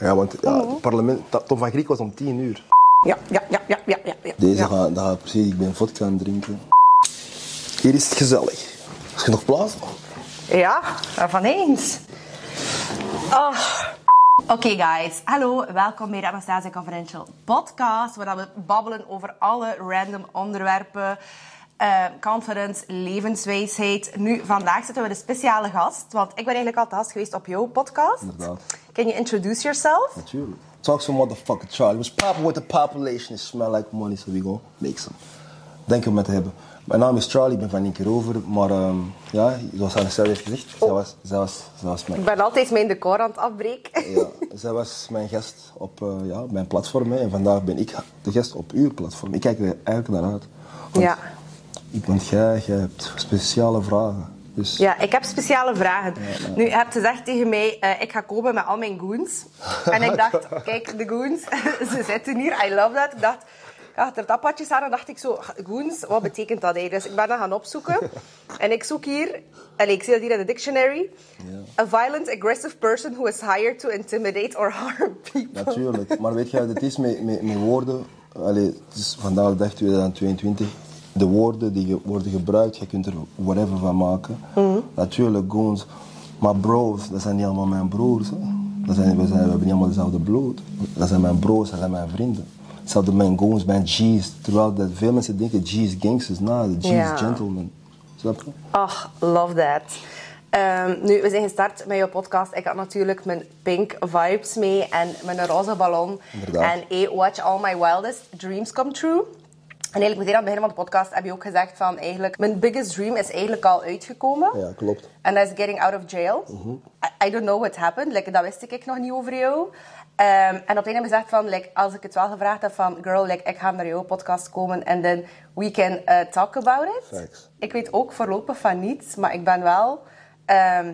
Ja, want ja, het parlement, Tom van Griek was om 10 uur. Ja, ja, ja, ja, ja, ja. ja. Deze ja. gaat, dat gaat precies, ik ben vodka aan het drinken. Hier is het gezellig. Is je nog plaats? Ja, van eens. Oh. Oké guys, hallo, welkom bij de Anastasia Confidential podcast, waar we babbelen over alle random onderwerpen, eh, confidence, levenswijsheid. Nu, vandaag zitten we met een speciale gast, want ik ben eigenlijk al te gast geweest op jouw podcast. Inderdaad. Can you introduce yourself? Natuurlijk. Talk some motherfucker Charlie. Was popping with the population. It smell like money, so we go make some. Denk er met te hebben. Mijn naam is Charlie, ik ben van één keer over. Maar ehm, ja, zoals Anastasia heeft gezegd, zij, was, zij, was, zij, was mijn, Ik ben altijd mijn decor aan het afbreken. ja, zij was mijn gast op eh, ja, mijn platform. hè. En vandaag ben ik de gast op uw platform. Ik kijk er eigenlijk naar uit. Want, Ja. Ik- Want jij, jij hebt speciale vragen. Dus Ja, ik heb speciale vragen. Nu, je hebt gezegd tegen mij, eh, ik ga komen met al mijn goons. En ik dacht, kijk, de goons, ze zitten hier, I love that. Ik dacht, er tappadjes aan en dacht ik zo, goons, wat betekent dat eigenlijk? Dus ik ben dat gaan opzoeken. En ik zoek hier, en ik zie dat hier in de dictionary. A violent, aggressive person who is hired to intimidate or harm people. Natuurlijk, maar weet je, het is met, met, met woorden. Allee, het is vandaag de dag 2022. De woorden die worden gebruikt, je kunt er whatever van maken. Natuurlijk, goons. Maar bros, dat zijn niet allemaal mijn broers. Hè. Dat zijn, we, zijn, we hebben niet allemaal dezelfde bloed. Dat zijn mijn broers, dat zijn mijn vrienden. Hetzelfde mijn goons, mijn G's. Terwijl dat veel mensen denken G is gangsters. Nou, de G Ja. is gentleman. Snap je? Ach, love that. Ehm, nu, we zijn gestart met jouw podcast. Ik had natuurlijk mijn pink vibes mee en mijn roze ballon. Inderdaad. En hey, watch all my wildest dreams come true. En eigenlijk meteen aan het begin van de podcast heb je ook gezegd van eigenlijk... Mijn biggest dream is eigenlijk al uitgekomen. Ja, klopt. En dat is getting out of jail. I, I don't know what happened. Like, dat wist ik nog niet over jou. Ehm, en op ik gezegd van, like, als ik het wel gevraagd heb van... Girl, like, ik ga naar jouw podcast komen en then we can uh, talk about it. Ik weet ook voorlopig van niets, maar ik ben wel... ehm,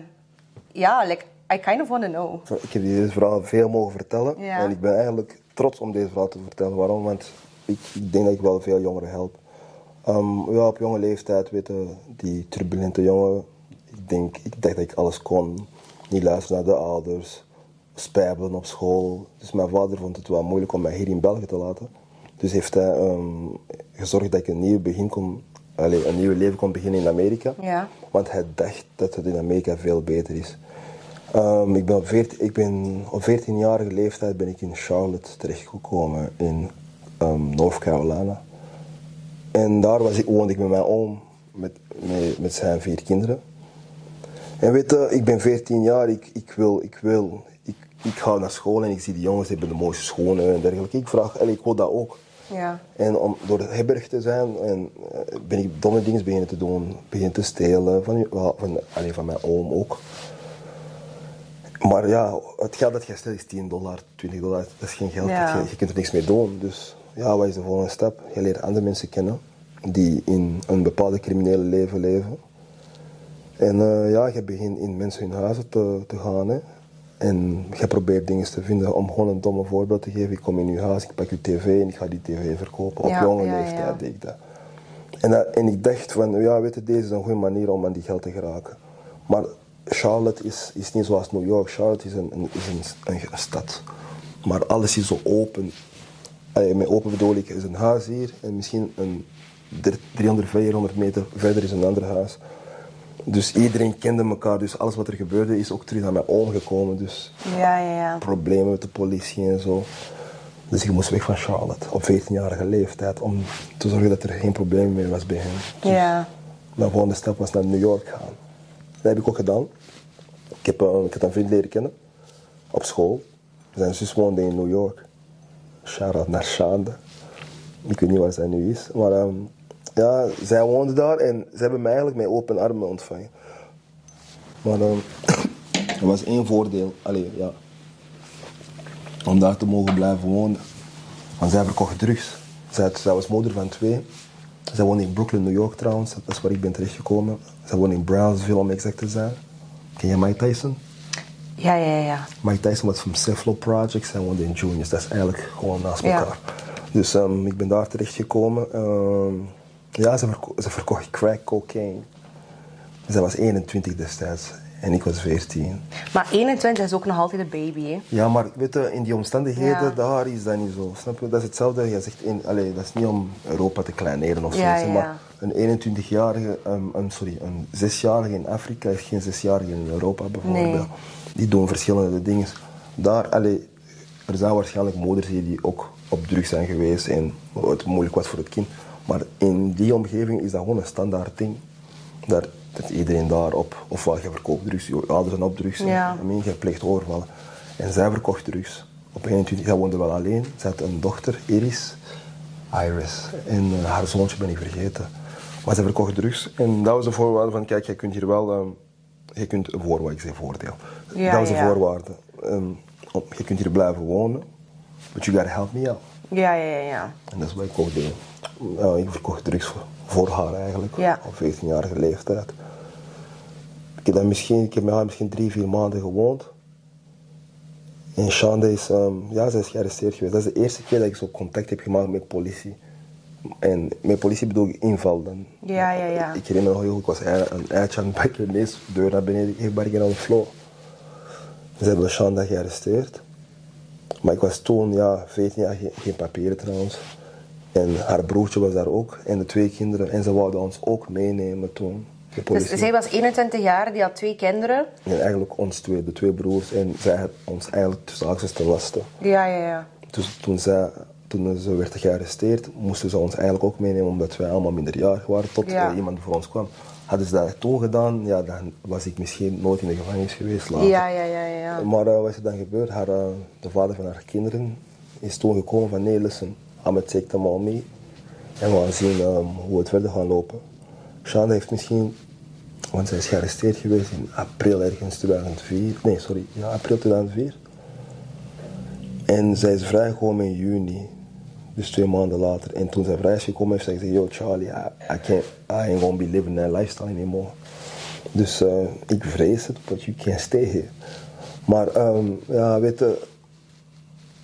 ja, like, I kind of want to know. Ik heb deze verhaal veel mogen vertellen. En ik ben eigenlijk trots om deze verhaal te vertellen. Waarom? Want ik, ik denk dat ik wel veel jongeren help. Ehm, ja, op jonge leeftijd, weten die turbulente jongen. Ik denk, ik dacht dat ik alles kon. Niet luisteren naar de ouders. Spijbelen op school. Dus mijn vader vond het wel moeilijk om mij hier in België te laten. Dus heeft hij ehm, gezorgd dat ik een nieuw begin kon, allez, een nieuw leven kon beginnen in Amerika. Ja. Want hij dacht dat het in Amerika veel beter is. Ehm, ik ben op 14, ik ben op 14-jarige leeftijd ben ik in Charlotte terechtgekomen in ehm, North Carolina. En daar was ik, woonde ik met mijn oom, met, met, met zijn vier kinderen. En weet je, ik ben 14 jaar, ik, ik wil, ik wil, ik, ik ga naar school en ik zie die jongens hebben de mooiste schoenen en dergelijke. Ik vraag, "Allee, ik wil dat ook. Ja. En om door hebberig te zijn en, eh, ben ik domme dingen beginnen te doen. Beginnen te stelen, van, van, van, allee, van mijn oom ook. Maar ja, het geld dat je stelt is 10 dollar, 20 dollar. Dat is geen geld, Ja. dat je, je kunt er niks mee doen. Dus ja, wat is de volgende stap? Je leert andere mensen kennen die in een bepaalde criminele leven leven. En eh, ja, je begint in mensen hun huizen te, te gaan. Hè. En je probeert dingen te vinden. Om gewoon een domme voorbeeld te geven. Ik kom in uw huis, ik pak uw tv en ik ga die tv verkopen. Op jonge ja, leeftijd ja. deed ik dat. En, dat- en ik dacht van, ja, weet je, deze is een goede manier om aan die geld te geraken. Maar Charlotte is, is niet zoals New York. Charlotte is een, een, is een, een, een stad. Maar alles is zo open. Allee, met open bedoel ik, is een huis hier en misschien een dr- 300, 400 meter verder is een ander huis. Dus iedereen kende elkaar, dus alles wat er gebeurde is ook terug naar mij omgekomen. Dus Ja, ja, ja. problemen met de politie en zo. Dus ik moest weg van Charlotte op 14-jarige leeftijd om te zorgen dat er geen probleem meer was bij hen. Dus Ja. Mijn volgende stap was naar New York gaan. Dat heb ik ook gedaan. Ik heb, eh, ik heb een vriend leren kennen op school. Zijn zus woonde in New York. Shout-out naar. Ik weet niet waar zij nu is. Maar ehm, ja, zij woonde daar en ze hebben mij eigenlijk met open armen ontvangen. Maar ehm, er was één voordeel. Allee, ja. Om daar te mogen blijven wonen. Want zij verkocht drugs. Zij, zij was moeder van twee. Zij woonde in Brooklyn, New York trouwens. Dat is waar ik ben terechtgekomen. Zij woonde in Brownsville om exact te zijn. Ken je Mike Tyson? Ja, ja, ja. Mike Tyson was van Cephalo Projects. Zij woonde in Juniors. Dat is eigenlijk gewoon naast Ja. elkaar. Dus ehm, ik ben daar terechtgekomen. Ehm ja, ze, verko- ze verkocht crack cocaine. Zij was 21 destijds. En ik was 14. Maar 21 is ook nog altijd een baby, hè? Ja, maar weet je, in die omstandigheden Ja. daar is dat niet zo. Snap je? Dat is hetzelfde. Je zegt, in, allee, dat is niet om Europa te kleineren of zo. Ja, zeg ja, Maar een 21-jarige, um, um, sorry, een 6-jarige in Afrika heeft geen 6-jarige in Europa bijvoorbeeld. Nee. Die doen verschillende dingen. Daar, allee, er zijn waarschijnlijk moeders hier die ook op drugs zijn geweest en het moeilijk was voor het kind. Maar in die omgeving is dat gewoon een standaard ding. Daar, dat iedereen daarop, ofwel je verkoopt drugs, je ouders zijn op drugs, Ja. Mean, je pleegt overvallen. En zij verkocht drugs. Op 21, zij woonde wel alleen. Ze had een dochter, Iris. Iris. En eh, haar zoontje ben ik vergeten. Maar ze verkocht drugs. En dat was de voorwaarde van, kijk, je kunt hier wel... ehm, je kunt, een voorwaarde, ik zeg voordeel. Ja, dat was de ja. voorwaarde. Ehm, je kunt hier blijven wonen, but you gotta help me out. Ja, ja, ja. ja. En dat is wat ik ook deed. Ja, ik verkocht drugs voor, voor haar eigenlijk, Ja. op 14-jarige leeftijd. Ik heb, misschien, ik heb met haar misschien drie, vier maanden gewoond. En Shanda is, ehm, ja, zij is gearresteerd geweest. Dat is de eerste keer dat ik zo contact heb gemaakt met politie. En met politie bedoel ik inval dan. Ja, ja, ja. Ik herinner me nog heel goed, ik was een eitje aan het bakken, ineens deur naar beneden, ik bargen on the floor. Ze hebben Shanda gearresteerd. Maar ik was toen, ja, 14 jaar, geen, geen papieren trouwens. En haar broertje was daar ook, en de twee kinderen. En ze wouden ons ook meenemen toen. De. Dus zij was 21 jaar, die had twee kinderen. En eigenlijk ons twee, de twee broers. En zij had ons eigenlijk tussen haakjes te lasten. Ja, ja, ja. Dus toen, zij, toen ze werd gearresteerd, moesten ze ons eigenlijk ook meenemen, omdat wij allemaal minderjarig waren, tot Ja. er iemand voor ons kwam. Hadden ze dat toen gedaan, ja, dan was ik misschien nooit in de gevangenis geweest later. Ja, ja, ja, ja. Maar eh, wat is er dan gebeurd? Haar, eh, de vader van haar kinderen is toen gekomen van nee, listen, Ahmed take them all mee. En we gaan zien ehm, hoe het verder gaat lopen. Shanda heeft misschien, want zij is gearresteerd geweest in april ergens 2004. Nee, sorry, ja, april 2004. En zij is vrijgekomen in juni, dus twee maanden later. En toen zij vrij is gekomen, heeft zij gezegd: Yo, Charlie, I, I can't, I ain't gonna be living that lifestyle anymore. Dus eh, ik vrees het, but you can't stay here. Maar ehm, ja, weet je,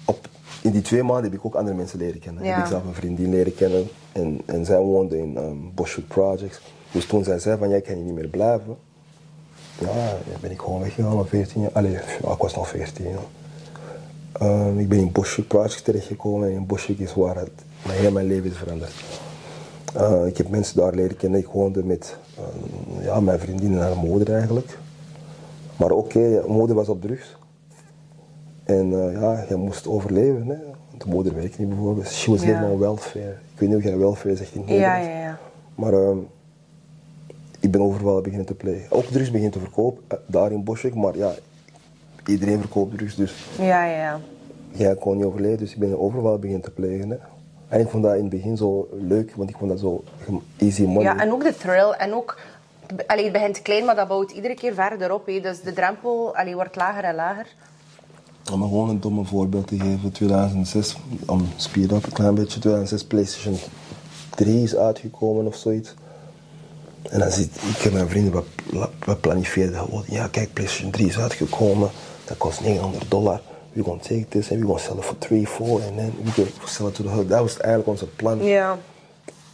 op, in die twee maanden heb ik ook andere mensen leren kennen. Ja. Heb ik zelf een vriendin leren kennen en, en zij woonde in um, Bushwood Projects. Dus toen zij zei van, jij kan hier niet meer blijven, ja, ben ik gewoon weggegaan op 14 jaar. Allee, ik was nog 14. ja. Ehm, ik ben in Bushwick Projects terechtgekomen en in Bushwick is waar het, mijn, mijn leven is veranderd. Eh, ik heb mensen daar leren kennen. Ik woonde met eh, ja, mijn vriendin en haar moeder eigenlijk. Maar oké, moeder was op drugs. En eh, ja, je moest overleven. Hè. De moeder werkte niet bijvoorbeeld. She was Ja. living on welfare. Ik weet niet hoe je welfare zegt in het Ja, ja, ja. Maar ehm, ik ben overal beginnen te plegen. Ook drugs beginnen te verkopen, eh, daar in Boschwijk. Maar ja, iedereen verkoopt drugs, dus Ja, ja, ja. jij kon niet overleven. Dus ik ben overal beginnen te plegen. Hè. En ik vond dat in het begin zo leuk, want ik vond dat zo easy money. Ja, en ook de thrill. En ook, allee, het begint klein, maar dat bouwt iedere keer verder op. Hè. Dus de drempel allee, wordt lager en lager. Om gewoon een domme voorbeeld te geven, 2006, om speed up een klein beetje, 2006 PlayStation 3 is uitgekomen of zoiets. En dan zit ik en mijn vrienden, we, we gewoon, ja kijk, PlayStation 3 is uitgekomen, dat kost 900 dollar. We gaan take this and we gaan sell it for 3, 4 en then we gaan sell it to the hood. Dat was eigenlijk onze plan. Ja.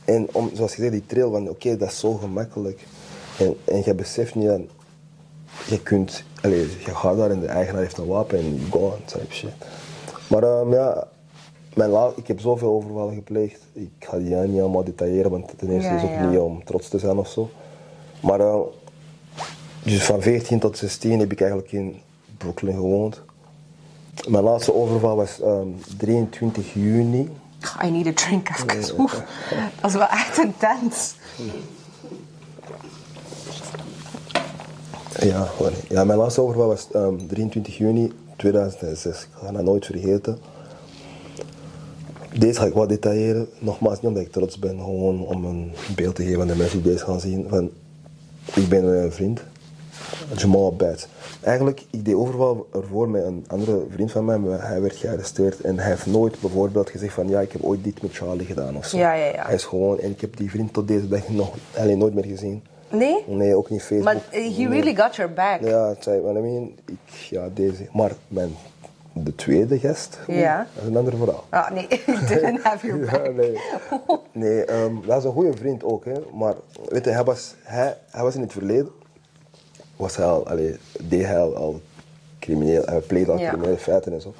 En om, zoals je zei, die trail van oké, dat is zo gemakkelijk. En, en je beseft niet dat je kunt, allee, je gaat daar en de eigenaar heeft een wapen en you go on, type shit. Maar ehm, ja, mijn la- ik heb zoveel overvallen gepleegd. Ik ga die niet allemaal detailleren, want ten eerste Ja, is het ook ja. niet om trots te zijn of zo. Maar eh, dus van 14 tot 16 heb ik eigenlijk in Brooklyn gewoond. Mijn laatste overval was ehm, 23 juni. I need a drink even. Oeh, dat is wel echt intens. Ja, ja mijn laatste overval was ehm, 23 juni 2006. Ik ga dat nooit vergeten. Deze ga ik wat detailleren. Nogmaals, niet omdat ik trots ben, gewoon om een beeld te geven aan de mensen die deze gaan zien. Van, ik ben een vriend, Jamal Bats. Eigenlijk, ik deed overval ervoor met een andere vriend van mij, maar hij werd gearresteerd. En hij heeft nooit bijvoorbeeld gezegd van, ja, ik heb ooit dit met Charlie gedaan of zo. Ja, ja, ja. Hij is gewoon, en ik heb die vriend tot deze dag nog alleen nooit meer gezien. Nee? Nee, ook niet Facebook. Maar eh, he really got your back. Ja, zei, what I mean, ik, ja, deze. Maar mijn, de tweede gast, Ja. dat is een ander verhaal. Ah, nee, he didn't have your back. Ja, nee, nee ehm, dat is een goede vriend ook, hè. maar weet je, hij was, hij, hij was in het verleden. Was hij al, allee, deed hij al, al crimineel, hij pleegde al Ja. criminele feiten en zo.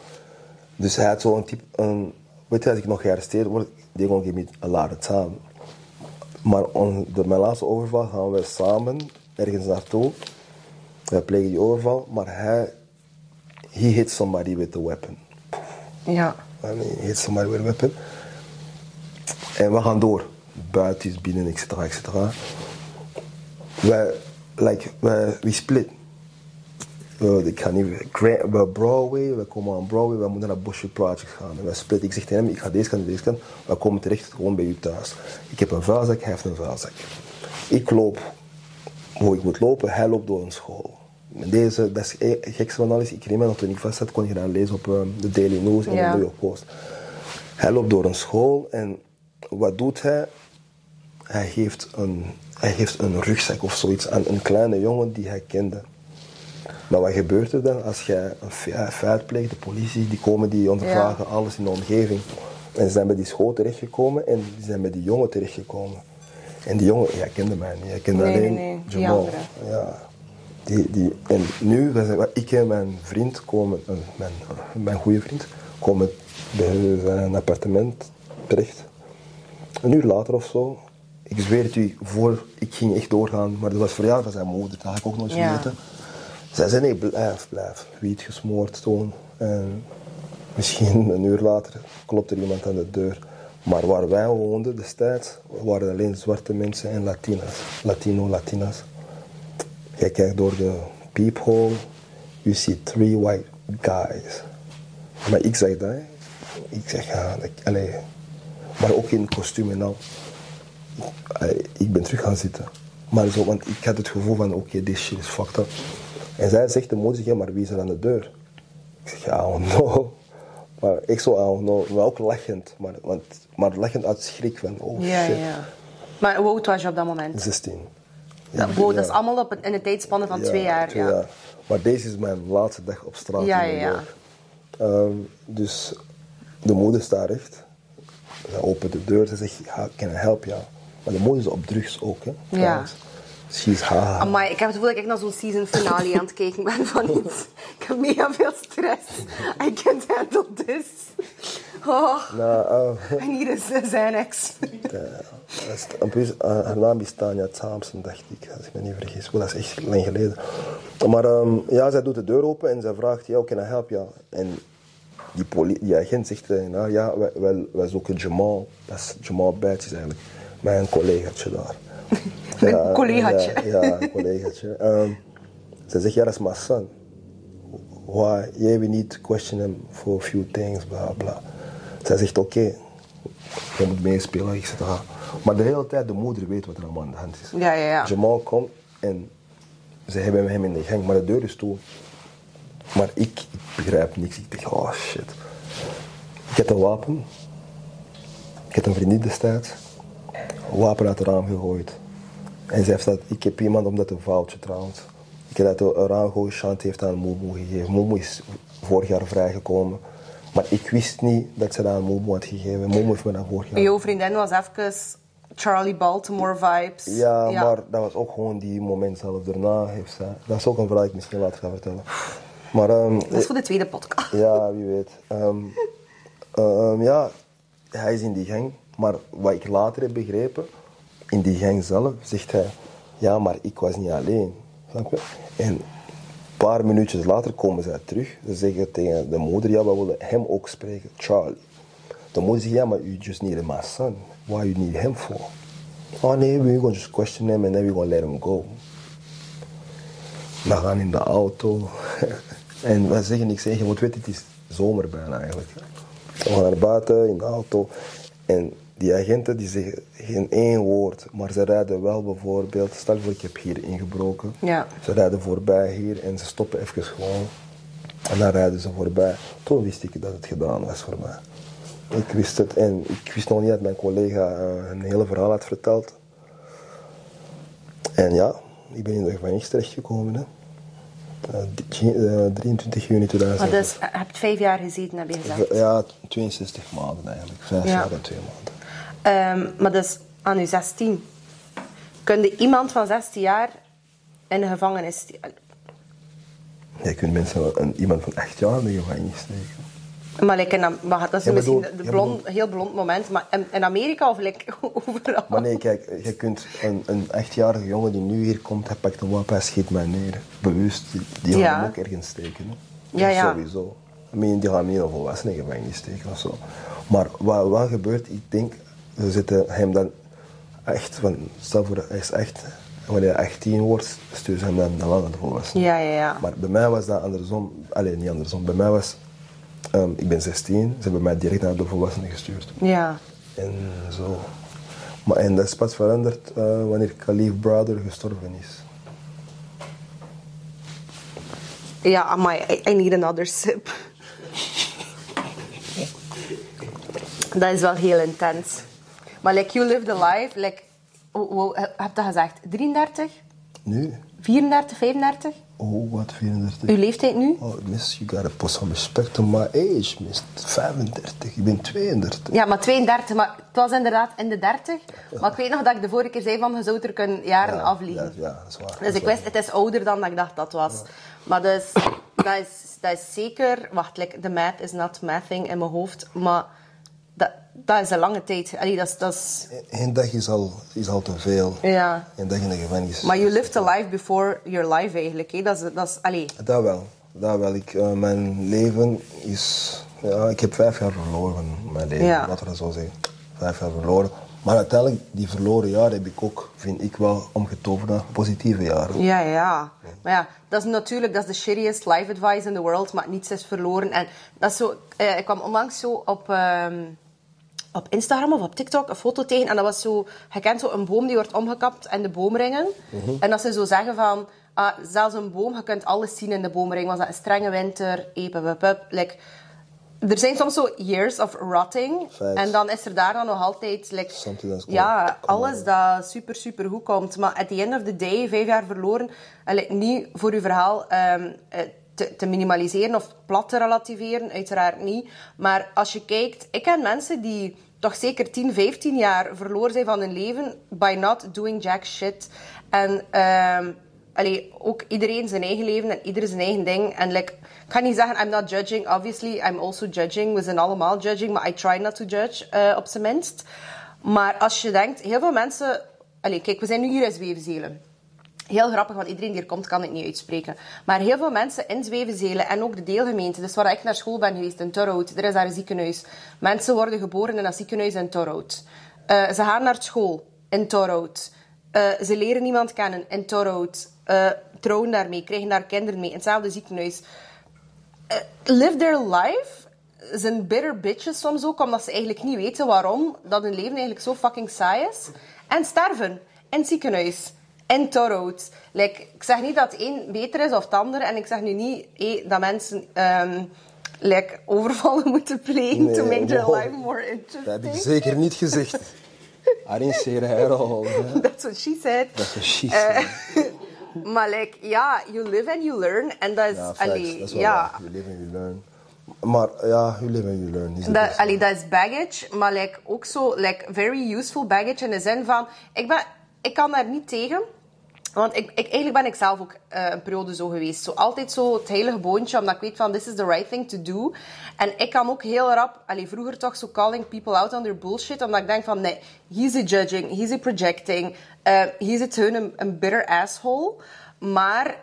Dus hij had zo'n type, een, weet je, als ik nog gearresteerd word, they gonna give me a lot of time. Maar on, door mijn laatste overval gaan we samen ergens naartoe. We plegen die overval, maar hij, he hit somebody with a weapon. Ja. I mean, he hit somebody with a weapon. En we gaan door. Buiten binnen, et cetera, et cetera. Wij, like, wij, we split. Uh, ik ga niet, we Broadway, we komen aan Broadway, we moeten naar Bushwick Project gaan. En wij split. Ik zeg tegen hem, ik ga deze kant, deze kant. We komen terecht gewoon bij u thuis. Ik heb een vuilzak, hij heeft een vuilzak. Ik loop hoe ik moet lopen, hij loopt door een school. En Deze, dat is het gekste van alles. Ik neem aan dat toen ik vast zat, kon je dat lezen op um, de Daily News en Ja. de New York Post. Hij loopt door een school en wat doet hij? Hij geeft een, hij geeft een rugzak of zoiets aan een kleine jongen die hij kende. Maar wat gebeurt er dan als jij een fe- feit pleegt? De politie die komen, die ondervragen alles in de omgeving. En ze zijn bij die school terechtgekomen en die zijn bij die jongen terechtgekomen. En die jongen, jij kende mij niet, jij kende Nee, alleen nee, nee, die Jamal. andere. Ja. Die, die, en nu, ik en mijn vriend komen, eh, mijn, mijn goede vriend, komen bij zijn appartement terecht. Een uur later of zo, ik zweer het u, voor ik ging echt doorgaan, maar dat was verjaardag van zijn moeder, dat had ik ook nooit Ja. vergeten. Zij zei nee, blijf, blijf. Wiet gesmoord toen. En misschien een uur later klopt er iemand aan de deur. Maar waar wij woonden destijds, waren alleen zwarte mensen en Latinas. Latino, Latinas. Je kijkt door de peephole, you see three white guys. Maar ik zeg dat, hè. ik zeg ja, dat, allee, maar ook in kostuum en al. Ik ben terug gaan zitten. Maar zo, want ik had het gevoel van, oké, this shit is fucked up. En zij zegt de moeder, zegt, ja, maar wie is er aan de deur? Ik zeg, ja, oh no. Maar ik zo, oh no, maar ook lachend. Maar, want, maar lachend uit schrik van, oh Ja, shit. ja. Maar hoe oud was je op dat moment? 16. Dat, wow, dat is allemaal op, een- in een tijdspanne van twee jaar. twee ja. jaar. Maar deze is mijn laatste dag op straat Ja, in ja, ja. Ehm, dus de moeder staat recht. Ze opent de deur. Ze zegt, "How can I help you? Maar de moeder is op drugs ook, hè. trouwens. She's ha. Amai, ik heb het gevoel dat ik echt naar zo'n season finale aan het kijken ben van iets. Ik heb mega veel stress. I can't handle this. Oh, Nou, eh, en hier is uh, zijn ex. Ja, en plus, eh, haar naam is Tanja dacht ik, als ik me niet vergis. Oh, dat is echt lang geleden. Maar ehm, ja, zij doet de deur open en zij vraagt, ja, can I help you? En die, die agent zegt tegen haar, ja, wij, wij, wij zoeken Jamal. Dat is Jamal Batjes eigenlijk. Mijn collegaatje daar. Mijn collegaatje. Ja, ja een collegaatje. Ehm, zij zegt, ja, dat is mijn son. Why? We need to question him for a few things, bla bla. Zij zegt, oké, je moet meespelen, ik zeg, ah. Maar de hele tijd, de moeder weet wat er allemaal aan de hand is. Ja, ja, ja. Jamal komt en ze hebben hem in de gang, maar de deur is toe. Maar ik, ik begrijp niks. Ik denk, oh shit. Ik heb een wapen. Ik heb een vriendin destijds. Een wapen uit het raam gegooid. En ze heeft dat, ik heb iemand om dat een foutje trouwens. Ik heb dat het raam gegooid, Shanti heeft aan Momo gegeven. Momo is vorig jaar vrijgekomen. Maar ik wist niet dat ze dat aan Momo had gegeven. Momo heeft me dat vorig jaar Jouw vriendin was even Charlie Baltimore vibes. Ja, maar dat was ook gewoon die moment zelf. Daarna heeft zij... Dat is ook een verhaal ik misschien later ga vertellen. Maar ehm, Dat is voor de tweede podcast. ja, wie weet. Ehm, ehm, ja, hij is in die gang. Maar wat ik later heb begrepen, in die gang zelf zegt hij... Ja, maar ik was niet alleen. En een paar minuutjes later komen zij terug. Ze zeggen tegen de moeder, ja, we willen hem ook spreken, Charlie. De moeder zegt, ja, maar you just need my son. Why you need him for? Oh nee, we're gonna just question him and then we're gonna let him go. We gaan in de auto. en we zeggen niks. Je moet weten, het is zomer bijna eigenlijk. We gaan naar buiten in de auto. En die agenten die zeggen geen één woord. Maar ze rijden wel bijvoorbeeld. Stel voor, ik heb hier ingebroken. Ja. Ze rijden voorbij hier en ze stoppen even gewoon. En dan rijden ze voorbij. Toen wist ik dat het gedaan was voor mij. Ik wist het en ik wist nog niet dat mijn collega eh, een hele verhaal had verteld. En ja, ik ben in de gevangenis terechtgekomen. Hè. Eh, di- eh, 23 juni Maar 2000. dus, je hebt vijf jaar gezeten, heb je gezegd. Ja, 62 maanden eigenlijk. Vijf Ja. jaar en twee maanden. Ehm, maar dus aan je 16. Kun je iemand van 16 jaar in de gevangenis. Je kunt mensen, een, iemand van echt jaar in de gevangenis steken. Maar, like in, maar dat is Ja, misschien bedoel- blond, heel blond moment. Maar in, in Amerika of like, overal. Maar nee, kijk, je kunt een, een echtjarige jongen die nu hier komt, hij pakt een wapen, hij schiet mij neer. Bewust, die, die gaan Ja. hem ook ergens steken. Hè. Ja, ja. Sowieso. I mean, die gaan niet een volwassene gevangenis steken of zo. Maar wat, wat gebeurt, ik denk, ze zetten hem dan echt, van, stel voor, hij is echt, wanneer hij 18 wordt, sturen ze hem dan naar de volwassenen. Ja, ja, ja. Maar bij mij was dat andersom, alleen niet andersom, bij mij was, ehm, ik ben 16, ze hebben mij direct naar de volwassenen gestuurd. Ja. En zo. Maar, en dat is pas veranderd eh, wanneer Khalif Brother gestorven is. Ja, amai, I, I need another sip. dat is wel heel intens. Maar like, you lived a life, like, hoe, hoe, heb je dat gezegd? 33? Nu? 34, 35? Oh, wat 34. Uw leeftijd nu? Oh, miss, you gotta put some respect on my age, miss. 35, ik ben 32. Ja, maar 32. Maar het was inderdaad in de 30. Maar ik weet nog dat ik de vorige keer zei van, je zou er kunnen jaren Ja, afliegen. Ja, ja, dat is waar. Dus ik wist, het is ouder dan dat ik dacht dat het was. Maar dus, dat, is, dat is zeker... Wacht, like, de math is not mathing in mijn hoofd. Maar dat, is een lange tijd. Allee, dat is... Dat is Eén dag is al, is al te veel. ja. Eén dag in de gevangenis. Maar you lived a life before your life eigenlijk. Hè? Dat is... Dat is allee. Dat wel. Dat wel. Ik, eh, mijn leven is... Ja, ik heb vijf jaar verloren mijn leven, Ja. laten we dat zo zeggen. Vijf jaar verloren. Maar uiteindelijk, die verloren jaren heb ik ook, vind ik wel, omgetoverd naar positieve jaren. Ja, ja. Maar ja, dat is natuurlijk dat is de shittiest life advice in the world, maar niets is verloren. En dat is zo, eh, ik kwam onlangs zo op, ehm, op Instagram of op TikTok een foto tegen en dat was zo, je kent zo een boom die wordt omgekapt en de boomringen. En dat ze zo zeggen van, ah, zelfs een boom, je kunt alles zien in de boomring. Was dat een strenge winter, pup. Like, er zijn soms zo years of rotting. Facts. En dan is er daar dan nog altijd... Like, ja, alles dat super, super goed komt. Maar at the end of the day, vijf jaar verloren. Allee, niet voor uw verhaal ehm, eh, te, te minimaliseren of plat te relativeren, uiteraard niet. Maar als je kijkt, ik ken mensen die toch zeker 10, 15 jaar verloren zijn van hun leven by not doing jack shit. En allee, ook iedereen zijn eigen leven en ieder zijn eigen ding. En ik ga niet zeggen, I'm not judging. Obviously, I'm also judging. We zijn allemaal judging, maar I try not to judge, eh, op zijn minst. Maar als je denkt, heel veel mensen... Allee, kijk, we zijn nu hier in Zwevenzelen. Heel grappig, want iedereen die er komt kan het niet uitspreken. Maar heel veel mensen in Zwevenzelen en ook de deelgemeente, dus waar ik naar school ben geweest, in Torhout, er is daar een ziekenhuis. Mensen worden geboren in dat ziekenhuis in Torhout. Eh, ze gaan naar school in Torhout. Eh, ze leren iemand kennen in Torhout. Eh, trouwen daarmee, krijgen daar kinderen mee, in hetzelfde ziekenhuis. Live their life zijn bitter bitches soms ook, omdat ze eigenlijk niet weten waarom dat hun leven eigenlijk zo fucking saai is. En sterven in het ziekenhuis, in Torhout. Like, ik zeg niet dat het een beter is of het ander, en ik zeg nu niet eh, dat mensen ehm, like, overvallen moeten plegen to make their wow. life more Dat heb ik interesting. zeker niet gezegd. At all. hè. That's what she said. Dat is shit. Eh, maar like, ja, you live and you learn. En dat is, ja, allee, dat is ja. You live and you learn. Maar ja, you live and you learn. Is Dat, allee, dat is baggage, maar like, ook zo like, very useful baggage in de zin van... Ik, ben, ik kan daar niet tegen. Want ik, ik, eigenlijk ben ik zelf ook eh, een periode zo geweest. Zo altijd zo het heilige boontje, omdat ik weet van... This is the right thing to do. En ik kan ook heel rap... Allee, vroeger toch zo calling people out on their bullshit. Omdat ik denk van... Nee, he's a judging, he's a projecting. eh he's het hun een, een bitter asshole. Maar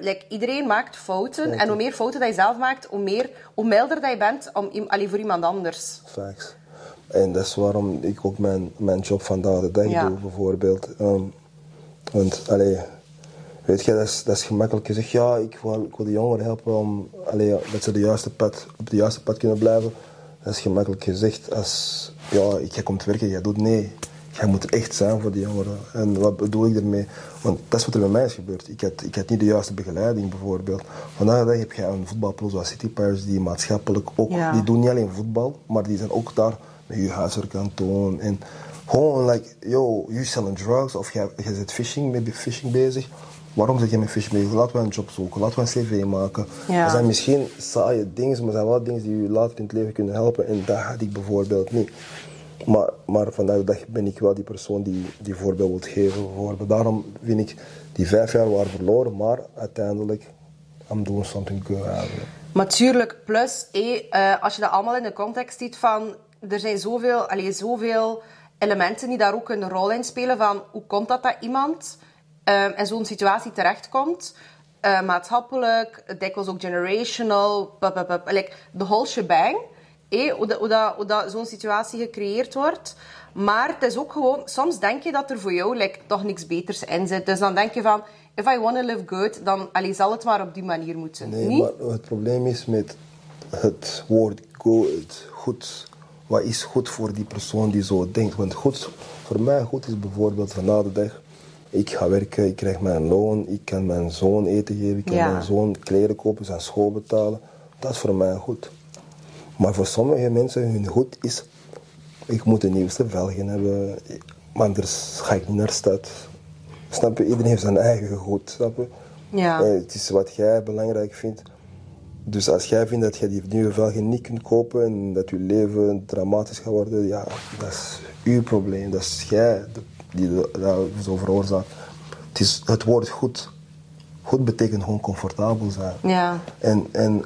like, iedereen maakt fouten. En hoe meer fouten dat je zelf maakt, hoe, meer, hoe milder dat je bent om, allee, voor iemand anders. Facts. En dat is waarom ik ook mijn, mijn job vandaag de dag Ja. doe, bijvoorbeeld. Ehm, want, allee, weet je, dat is, dat is gemakkelijk gezegd. Ja, ik wil, ik wil de jongeren helpen om, allee, dat ze de juiste pad, op de juiste pad kunnen blijven. Dat is gemakkelijk gezegd als, ja, ik komt werken, jij doet nee. Jij moet er echt zijn voor die jongeren. En wat bedoel ik ermee? Want dat is wat er bij mij is gebeurd. Ik had, ik had niet de juiste begeleiding, bijvoorbeeld. Vandaag dag heb je een voetbalploeg zoals City Pirates, die maatschappelijk ook, Ja. die doen niet alleen voetbal, maar die zijn ook daar met je huiswerkkantoon. En gewoon, like, yo, you selling drugs of je, je zit fishing, met fishing bezig. Waarom zit je met fishing bezig? Laten we een job zoeken, laten we een cv maken. Ja. Er zijn misschien saaie dingen, maar er zijn wel dingen die je later in het leven kunnen helpen. En dat had ik bijvoorbeeld niet. Maar, maar vandaag de dag ben ik wel die persoon die, die voorbeeld wil geven. Bijvoorbeeld. Daarom vind ik die vijf jaar waren verloren, maar uiteindelijk, I'm doing something good. Maar tuurlijk, plus, hé, eh, als je dat allemaal in de context ziet van... Er zijn zoveel, allee, zoveel elementen die daar ook een rol in spelen van... Hoe komt dat dat iemand eh, in zo'n situatie terechtkomt? Eh, maatschappelijk, dikwijls ook generational, bup, bup, bup. like, the whole shebang. hé, hoe dat, hoe dat, hoe dat zo'n situatie gecreëerd wordt. Maar het is ook gewoon... Soms denk je dat er voor jou like, toch niks beters in zit. Dus dan denk je van... If I want to live good, dan allee, zal het maar op die manier moeten. Nee, Niet? maar het probleem is met het woord good, goed. Wat is goed voor die persoon die zo denkt? Want goed, voor mij goed is bijvoorbeeld vandaag de dag. Ik ga werken, ik krijg mijn loon, ik kan mijn zoon eten geven, ik kan Ja. mijn zoon kleren kopen, zijn school betalen. Dat is voor mij goed. Maar voor sommige mensen, hun goed is, ik moet de nieuwste velgen hebben, maar anders ga ik niet naar de stad. Snap je? Iedereen heeft zijn eigen goed, snap je? Ja. Eh, het is wat jij belangrijk vindt. Dus als jij vindt dat je die nieuwe velgen niet kunt kopen en dat je leven dramatisch gaat worden, ja, dat is uw probleem. Dat is jij die dat zo veroorzaakt. Het, is, het woord goed. Goed betekent gewoon comfortabel zijn. Ja. En, en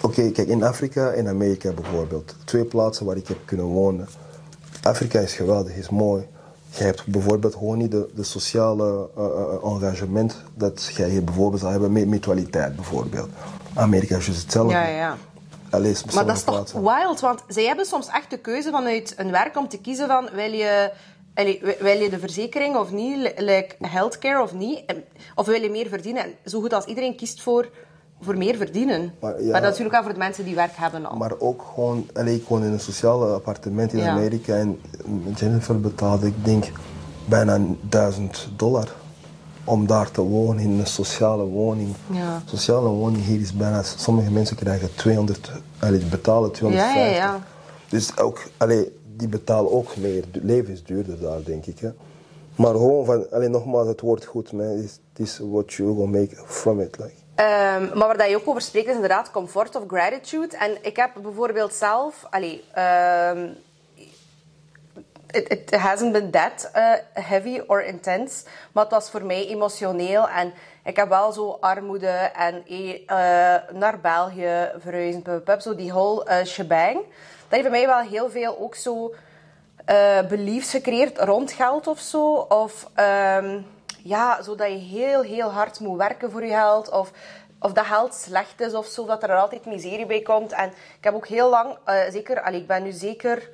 oké, kijk, in Afrika en Amerika bijvoorbeeld, twee plaatsen waar ik heb kunnen wonen. Afrika is geweldig, is mooi. Je hebt bijvoorbeeld gewoon niet de, de sociale eh, eh, engagement dat jij hier bijvoorbeeld zou hebben met mutualiteit bijvoorbeeld. Amerika is juist hetzelfde. Ja, ja. Allee, Maar dat is toch wild, want zij hebben soms echt de keuze vanuit een werk om te kiezen van wil je, wil je de verzekering of niet, li- like healthcare of niet, of wil je meer verdienen. En zo goed als iedereen kiest voor, voor meer verdienen. Maar dat is natuurlijk wel voor de mensen die werk hebben al. Maar ook gewoon, allee, ik woon in een sociaal appartement in Ja. Amerika en Jennifer betaalde, ik denk, bijna 1000 dollar om daar te wonen in een sociale woning. Ja. Sociale woning hier is bijna, sommige mensen krijgen 200, allee, die betalen 250. Ja, ja, ja. Dus ook, allee, die betalen ook meer. Het leven is duurder daar, denk ik. Hè. Maar gewoon van, allee, nogmaals, het woord goed, man. Het is- what you will make from it. Like. Ehm, maar waar dat je ook over spreekt is inderdaad comfort of gratitude. En ik heb bijvoorbeeld zelf... Allee, ehm, it, it hasn't been that uh, heavy or intense. Maar het was voor mij emotioneel. En ik heb wel zo armoede en eh, eh, naar België verhuizen. Zo die whole shebang. Dat heeft bij mij wel heel veel ook zo beliefs gecreëerd rond geld of zo. Of ehm, ja, zodat je heel, heel hard moet werken voor je geld. Of, of dat geld slecht is of zo, dat er altijd miserie bij komt. En ik heb ook heel lang, zeker, allee, ik ben nu zeker,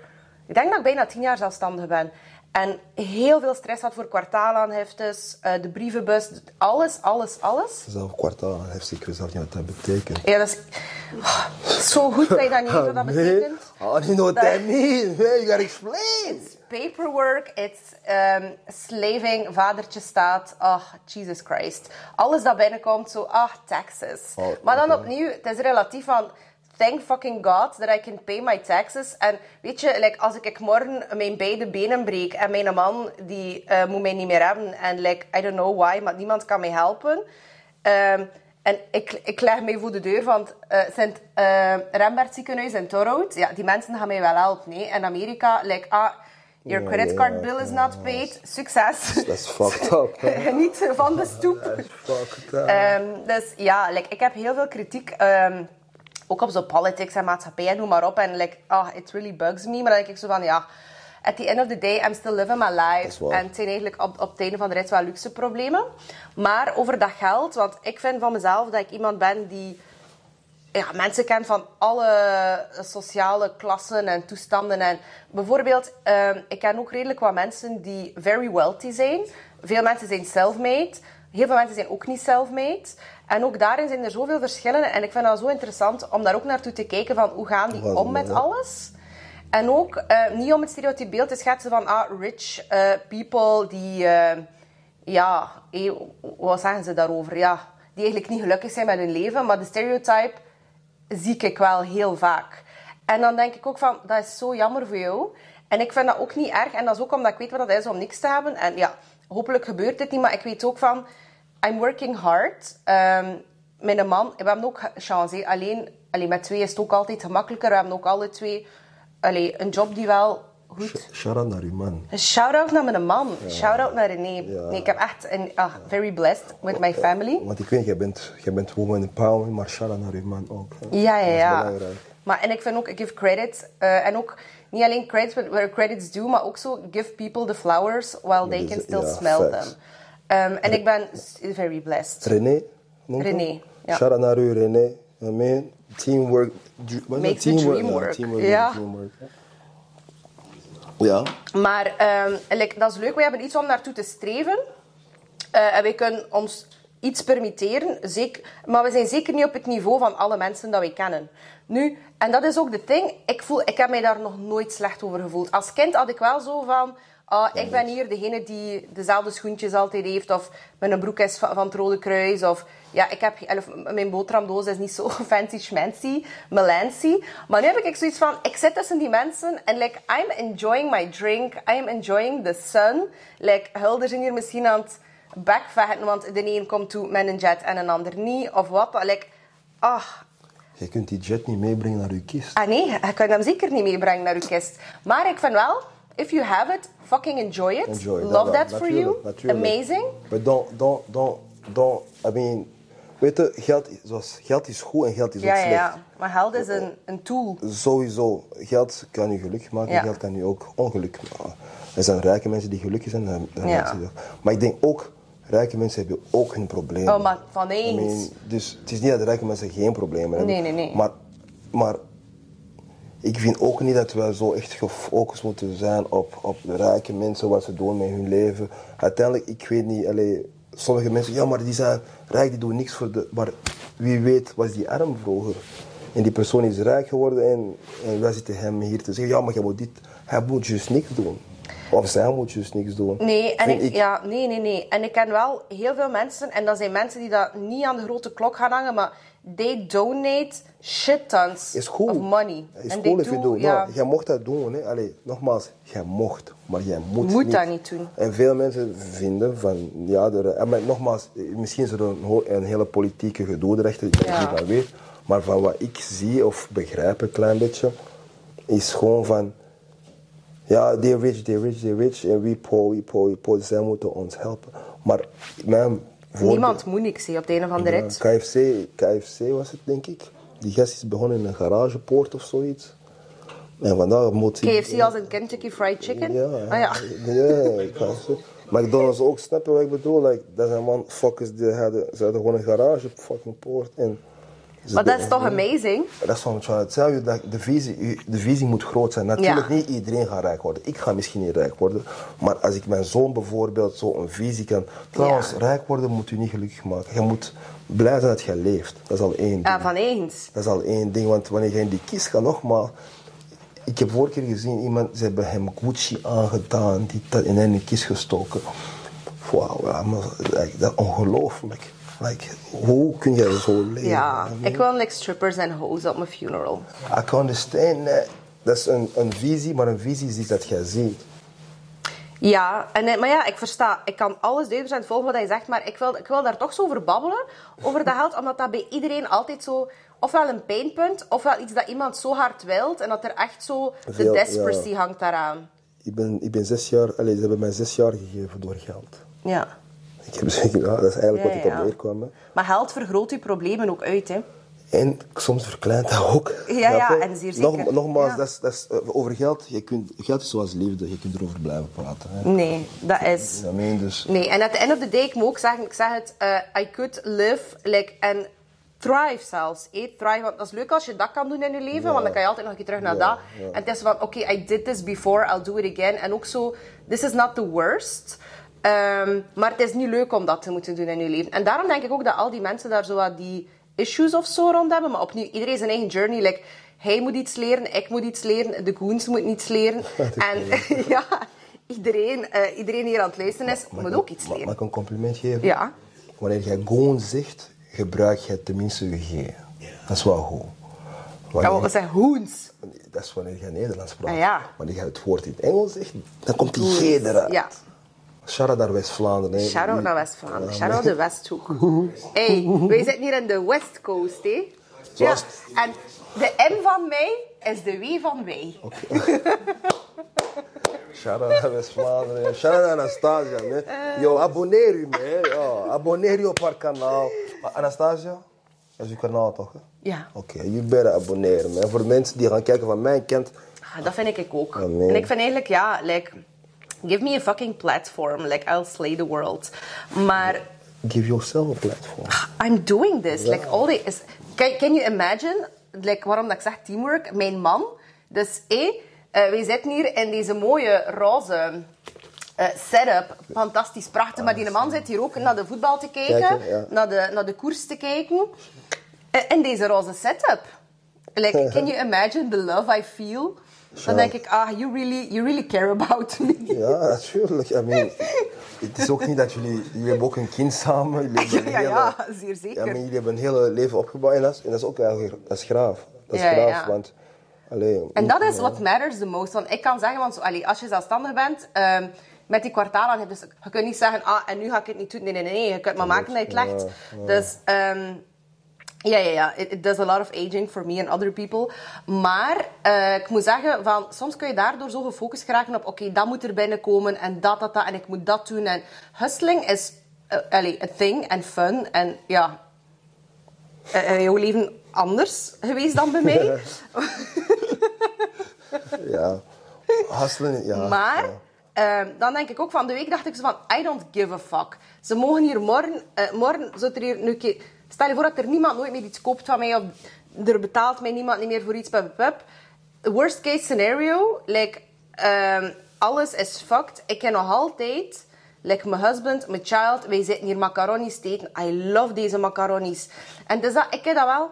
ik denk dat ik bijna tien jaar zelfstandig ben. En heel veel stress had voor kwartaalaangiftes, eh, de brievenbus, alles, alles, alles. Zelf kwartaal heeft ik weet zelf niet wat dat betekent. Ja, dat is oh, zo goed dat je dat niet weet wat dat betekent. Oh, you know what Dat- that means. You gotta explain. paperwork, it's um, slaving, vadertje staat, oh, Jesus Christ. Alles dat binnenkomt, zo, ah, taxes. Oh, maar dan opnieuw, het is relatief van, thank fucking God that I can pay my taxes. En weet je, like, als ik morgen mijn beide benen breek en mijn man, die eh, moet mij niet meer hebben. En like, I don't know why, maar niemand kan mij helpen. Ehm, en ik, ik leg mij voor de deur van het eh, Sint eh, Rembert ziekenhuis in Torhout. Ja, die mensen gaan mij wel helpen. Nee. In Amerika, like, ah, your credit card bill is not paid. Succes. Dat is fucked up. hè. Geniet van de stoep. Dat is fucked up. Ehm, dus ja, like, ik heb heel veel kritiek. ehm, ook op zo politics en maatschappij en noem maar op. En like, ah, it really bugs me. Maar dan denk ik zo van, ja... At the end of the day, I'm still living my life. En het zijn eigenlijk op, op het einde van de rit wel luxe problemen. Maar over dat geld... Want ik vind van mezelf dat ik iemand ben die... Ja, mensen kent van alle sociale klassen en toestanden. En bijvoorbeeld, ehm, ik ken ook redelijk wat mensen die very wealthy zijn. Veel mensen zijn self-made. Heel veel mensen zijn ook niet self-made. En ook daarin zijn er zoveel verschillen. En ik vind dat zo interessant om daar ook naartoe te kijken van hoe gaan die om met alles. En ook eh, niet om het stereotype beeld te schetsen van ah, rich eh, people die, eh, ja, wat zeggen ze daarover? Ja, die eigenlijk niet gelukkig zijn met hun leven. Maar de stereotype zie ik wel heel vaak. En dan denk ik ook van, dat is zo jammer voor jou. En ik vind dat ook niet erg. En dat is ook omdat ik weet wat dat is om niks te hebben. En ja, hopelijk gebeurt dit niet. Maar ik weet ook van, I'm working hard. Ehm, mijn man, we hebben ook chance. Alleen, alleen met twee is het ook altijd gemakkelijker. We hebben ook alle twee allee, een job die wel goed. Shout-out naar uw man. Shout-out naar mijn man. Shout-out naar René. Nee, ik heb echt een... ah, very blessed with my family. Want ik weet, jij bent, jij bent woman empowerment, maar shout-out naar uw man ook. hè. Ja, ja, ja. Maar, en ik vind ook, ik give credit. eh, en ook niet alleen credits where credits due, maar ook zo give people the flowers while they dat can still ja, smell them. Ehm, en ik ben very blessed. René? René, ja. Shout-out naar u, René. I mean, teamwork. Makes the Teamwork, dream ja, work. teamwork, Ja. teamwork, ja. Ja, Maar ehm, like, dat is leuk, we hebben iets om naartoe te streven. Eh, en wij kunnen ons iets permitteren, zeker, maar we zijn zeker niet op het niveau van alle mensen dat wij kennen. Nu, en dat is ook de ding, ik, voel, ik heb mij daar nog nooit slecht over gevoeld. Als kind had ik wel zo van, ah, ik ben hier degene die dezelfde schoentjes altijd heeft, of mijn broek is van, van het Rode Kruis, of ja, ik heb, of mijn boterhamdoos is niet zo fancy schmancy, melancy. Maar nu heb ik zoiets van, ik zit tussen die mensen en like, I'm enjoying my drink, I'm enjoying the sun. Like, Hulder zijn hier misschien aan het backvechten, want de een komt toe met een jet en een ander niet, of wat. Like, ah, je kunt die jet niet meebrengen naar uw kist. ah nee, je kan hem zeker niet meebrengen naar uw kist. Maar ik vind wel, if you have it, fucking enjoy it. Enjoy. Love that for you. natuurlijk. Amazing. Maar don't, don't, don't, don't, I mean, weet je, geld, zoals, geld is goed en geld is Ja, ook ja, slecht. ja. Maar geld is een, een tool. Sowieso, geld kan je gelukkig maken, Ja. geld kan je ook ongeluk maken. Er zijn rijke mensen die gelukkig zijn. en- Ja. Maar ik denk ook, rijke mensen hebben ook hun problemen. Oh, maar van eens. I mean, dus het is niet dat rijke mensen geen problemen hebben. Nee, nee, nee. Maar, maar ik vind ook niet dat wij zo echt gefocust moeten zijn op, op de rijke mensen, wat ze doen met hun leven. Uiteindelijk, ik weet niet, allee, sommige mensen, ja, maar die zijn rijk, die doen niks voor de. Maar wie weet, was die arm vroeger? En die persoon is rijk geworden en, en wij zitten hem hier te zeggen, ja, maar jij moet dit, hij moet juist niks doen. Of zij moet juist niks doen. Nee, en ik, Ja, nee, nee, nee. En ik ken wel heel veel mensen, en dat zijn mensen die dat niet aan de grote klok gaan hangen, maar they donate shit tons Is of money. Is And cool if you do- ja. Nou, jij mocht dat doen. Hè. Allee, nogmaals, jij mocht, maar jij moet, Moet dat niet doen. En veel mensen vinden van, ja, er, en maar nogmaals, misschien is er een, hele politieke gedoe erachter, ik Ja. niet van weet. Maar van wat ik zie of begrijp een klein beetje, is gewoon van, ja, they're rich, they're rich, they're rich, en we poor, we poor, we poor, zij moeten ons helpen. Maar Niemand moet niks zien op de een of andere ja, rit. KFC, KFC was het, denk ik. Die gast is begonnen in een garagepoort of zoiets. En vandaag moet hij... KFC als een Kentucky Fried Chicken? Ja, Ah, ja. ja, ik. McDonald's ook, snap je wat ik bedoel? Like, dat zijn man, fuckers, die hadden, ze hadden gewoon een garage fucking poort. En ze Maar dat is toch amazing? dat is wat ik trying to tell you, dat de visie, de visie moet groot zijn. Natuurlijk, Ja. niet iedereen gaat rijk worden. Ik ga misschien niet rijk worden. Maar als ik mijn zoon bijvoorbeeld zo een visie kan... Trouwens, Ja. rijk worden moet u niet gelukkig maken. Je moet blij zijn dat je leeft. Dat is al één ding. Ja, van eens. Dat is al één ding, want wanneer je in die kist gaat, nogmaals... Ik heb vorige keer gezien, iemand, ze hebben hem Gucci aangedaan, die dat in een kist gestoken. Wauw, ja, dat is ongelooflijk. Like, hoe kun jij zo leven? Ja, I mean, ik wil like strippers en hoes op mijn funeral. I can understand that. Dat is een, een visie, maar een visie is iets dat jij ziet. Ja, en, eh, maar ja, ik versta. Ik kan alles 1000% volgen wat hij zegt, maar ik wil, ik wil daar toch zo over babbelen, over dat geld, omdat dat bij iedereen altijd zo... Ofwel een pijnpunt, ofwel iets dat iemand zo hard wilt en dat er echt zo... De desperacy ja. hangt daaraan. Ik ben, ik ben zes jaar, allez, ze hebben mij zes jaar gegeven door geld. Ja. Ik heb zeker, ja, dat is eigenlijk Ja, wat ik op neerkwam. hè. Maar geld vergroot je problemen ook uit, hè. En soms verkleint dat ook. Ja, ja, en zeer zeker. Nog, nogmaals, Ja. dat is, dat is, eh, over geld, je kunt, geld is zoals liefde, je kunt erover blijven praten. Hè. Nee, dat is... I mean, dus, Nee, en at the end of the day, ik moet ook zeggen, ik zeg het, eh, I could live, like, and thrive zelfs. Eh, thrive, want dat is leuk als je dat kan doen in je leven, want dan kan je altijd nog een keer terug naar Ja, dat. ja. En het is van, oké, I did this before, I'll do it again. En ook zo, this is not the worst. Ehm, maar het is niet leuk om dat te moeten doen in je leven. En daarom denk ik ook dat al die mensen daar zo wat die issues of zo rond hebben. Maar opnieuw, iedereen zijn eigen journey. Like, hij moet iets leren, ik moet iets leren, de goons moeten iets leren. en ja, iedereen, eh, iedereen hier aan het luisteren is, moet ook iets leren. Mag ik een compliment geven? Ja. Wanneer jij gewoon zegt, gebruik je tenminste je G. Dat is wel goed. Ja, Wanneer- wat zijn hoens? Dat is wanneer je Nederlands praat. Ah, ja. Wanneer je het woord in het Engels zegt, dan komt die G eruit. Ja. Shout-out naar West-Vlaanderen. Shout-out naar West-Vlaanderen. Shout-out de Westhoek. hey, wij zitten hier in de West Coast, hè? Ja. En de M van mij is de W van wij. Shout-out naar West-Vlaanderen. Shout-out naar Anastasia, man. Yo, abonneer u, man. Yo, abonneer je op haar kanaal. Maar Anastasia, dat is uw kanaal toch? hè? Ja. Oké, je better abonneren, man. Voor de mensen die gaan kijken van mij kent. Ah, Dat vind ik ook. Oh, nee. En ik vind eigenlijk, ja, like, give me a fucking platform. Like, I'll slay the world. Maar Give yourself a platform. I'm doing this. Like, all the, is, can, can you imagine, like, waarom dat ik zeg teamwork? Mijn man, dus hé, eh, wij zitten hier in deze mooie roze eh, setup. Fantastisch, prachtig. Maar die man zit hier ook naar de voetbal te kijken, Kijken, ja. naar, de, naar de koers te kijken. Eh, in deze roze setup. Like, can you imagine the love I feel? Dan denk ik, ah, you really, you really care about me. Ja, natuurlijk. I mean, het is ook niet dat jullie... Jullie hebben ook een kind samen. Jullie Ja, zeer Ja, zeker. maar jullie hebben een hele leven opgebouwd. En dat is, en dat is ook eigenlijk... Dat is graaf. Dat is Ja, graaf, ja. want... Allee, En dat is wat matters the most. Want ik kan zeggen, want zo, allee, als je zelfstandig bent, ehm, met die kwartalen, heb je, dus, je kunt niet zeggen, ah, en nu ga ik het niet doen. Nee, nee, nee. Je kunt maar maken dat je het legt. Dus, ehm, ja, ja, ja. It, it does a lot of aging for me and other people. Maar eh, ik moet zeggen, van, soms kun je daardoor zo gefocust geraken op, oké, dat moet er binnenkomen en dat, dat, dat, en ik moet dat doen. En hustling is, uh, allee, a thing en fun. En ja, eh, jouw leven anders geweest dan bij mij. Ja. Hustelen, ja. Maar ja. dan denk ik ook van de week dacht ik zo van I don't give a fuck. Ze mogen hier morgen, morgen zou er hier nu een keer- Stel je voor dat er niemand nooit meer iets koopt van mij of er betaalt mij niemand niet meer voor iets. Pup, pup. Worst case scenario, like ehm, alles is fucked. Ik ken nog altijd, like mijn husband, mijn child, wij zitten hier macaroni's te eten. I love deze macaroni's. En dus dat, ik heb dat wel.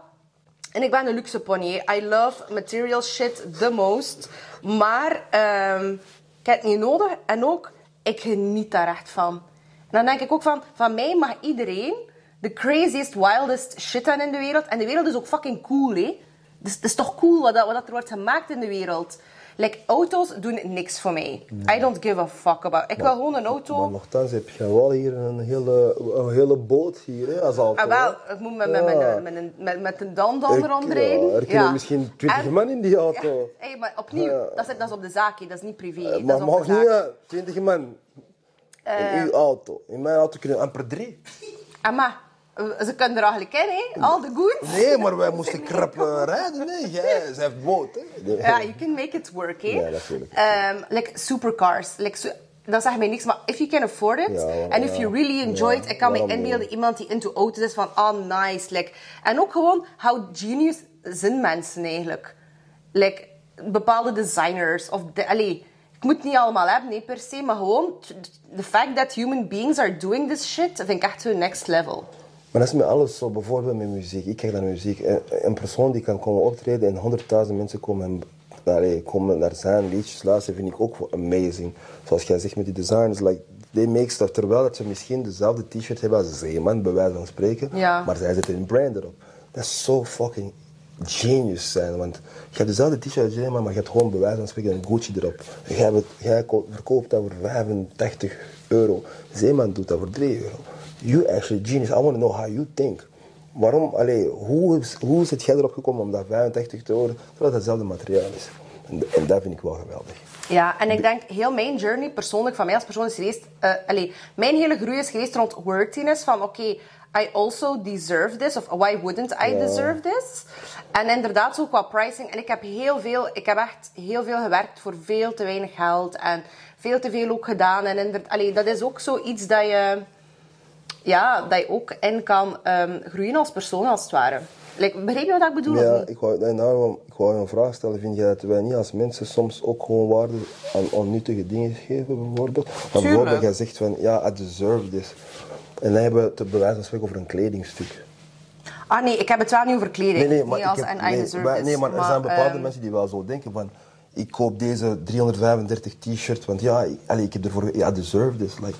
En ik ben een luxe pony. I love material shit the most. Maar ehm, ik heb het niet nodig. En ook, ik geniet daar echt van. En dan denk ik ook van, van mij mag iedereen de craziest, wildest shit hebben in de wereld. En de wereld is ook fucking cool, hè. Dus het is toch cool wat, dat, wat dat er wordt gemaakt in de wereld. Like, auto's doen niks voor mij. I don't give a fuck about. Ik wil gewoon een auto. Maar nogthans heb je wel hier een hele, een hele boot hier, hè, als auto. Ah, wel, ik moet met, met, Ja. met, met, een- met, met een dan-dan Er- rondrijden. ja, er kunnen misschien 20 En- man in die auto. Hey, maar opnieuw, Ja. dat, is, dat is op de zaak, hè. dat is niet privé. Eh, dat maar mag niet, 20 man. Eh. in uw auto. In mijn auto kunnen amper drie. Eh, ze kunnen er eigenlijk in, hè? Al de goeds. Nee, maar wij moesten krap eh, rijden. Nee, jij, ze heeft boot. Hè. Ja, you can make it work, hè? Ja, natuurlijk. Ehm, like supercars. Like, so, dat zegt mij niks, maar if you can afford it, Ja, and if you really enjoy it, ik kan me inbeelden, iemand die into auto's is van, oh nice. Like, en ook gewoon, how genius zijn mensen eigenlijk? Like, bepaalde designers, of de, allee, ik moet het niet allemaal hebben, nee, per se, maar gewoon, the fact that human beings are doing this shit, vind ik echt zo next level. Maar dat is met alles zo, bijvoorbeeld met muziek. Ik kijk naar muziek. Een, een persoon die kan komen optreden en honderdduizend mensen komen, en, allee, komen naar zijn liedjes luisteren, vind ik ook amazing. Zoals jij zegt met die designers, like, they make stuff. Terwijl dat ze misschien dezelfde t-shirt hebben als Zeeman, bij wijze van spreken. Ja. Maar zij zetten een brand erop. Dat is zo fucking genius zijn. Want je hebt dezelfde t-shirt als Zeeman, maar je hebt gewoon bij wijze van spreken een Gucci erop. Jij, jij ko- verkoopt dat voor 85 euro. Zeeman doet dat voor 3 euro. You actually genius. I want to know how you think. Waarom, allee, hoe, is- hoe zit jij erop gekomen om dat 85 euro, terwijl dat hetzelfde materiaal is? En, en dat vind ik wel geweldig. Ja, en ik denk heel mijn journey persoonlijk, van mij als persoon is geweest... eh allee, mijn hele groei is geweest rond worthiness. Van oké, I also deserve this. Of why wouldn't I deserve this? En inderdaad zo qua pricing. En ik heb heel veel... Ik heb echt heel veel gewerkt voor veel te weinig geld. En veel te veel ook gedaan. En inderdaad, allee, dat is ook zoiets dat je... Ja, dat je ook in kan ehm, groeien als persoon, als het ware. Like, begrijp je wat ik bedoel? of Ja, ik wou, nee, nou, ik wou je een vraag stellen. Vind jij dat wij niet als mensen soms ook gewoon waarde aan onnuttige dingen geven, bijvoorbeeld? Maar bijvoorbeeld, jij zegt van, ja, I deserve this. En dan hebben we het bij wijze van spreken over een kledingstuk. Ah nee, ik heb het wel niet over kleding. Nee, nee, maar, Niet als heb- nee, maar- nee, maar er zijn bepaalde ehm, mensen die wel zo denken van... Ik koop deze 335 t-shirt, want ja, ik, allee, ik heb ervoor... Ja, I deserve this. Like,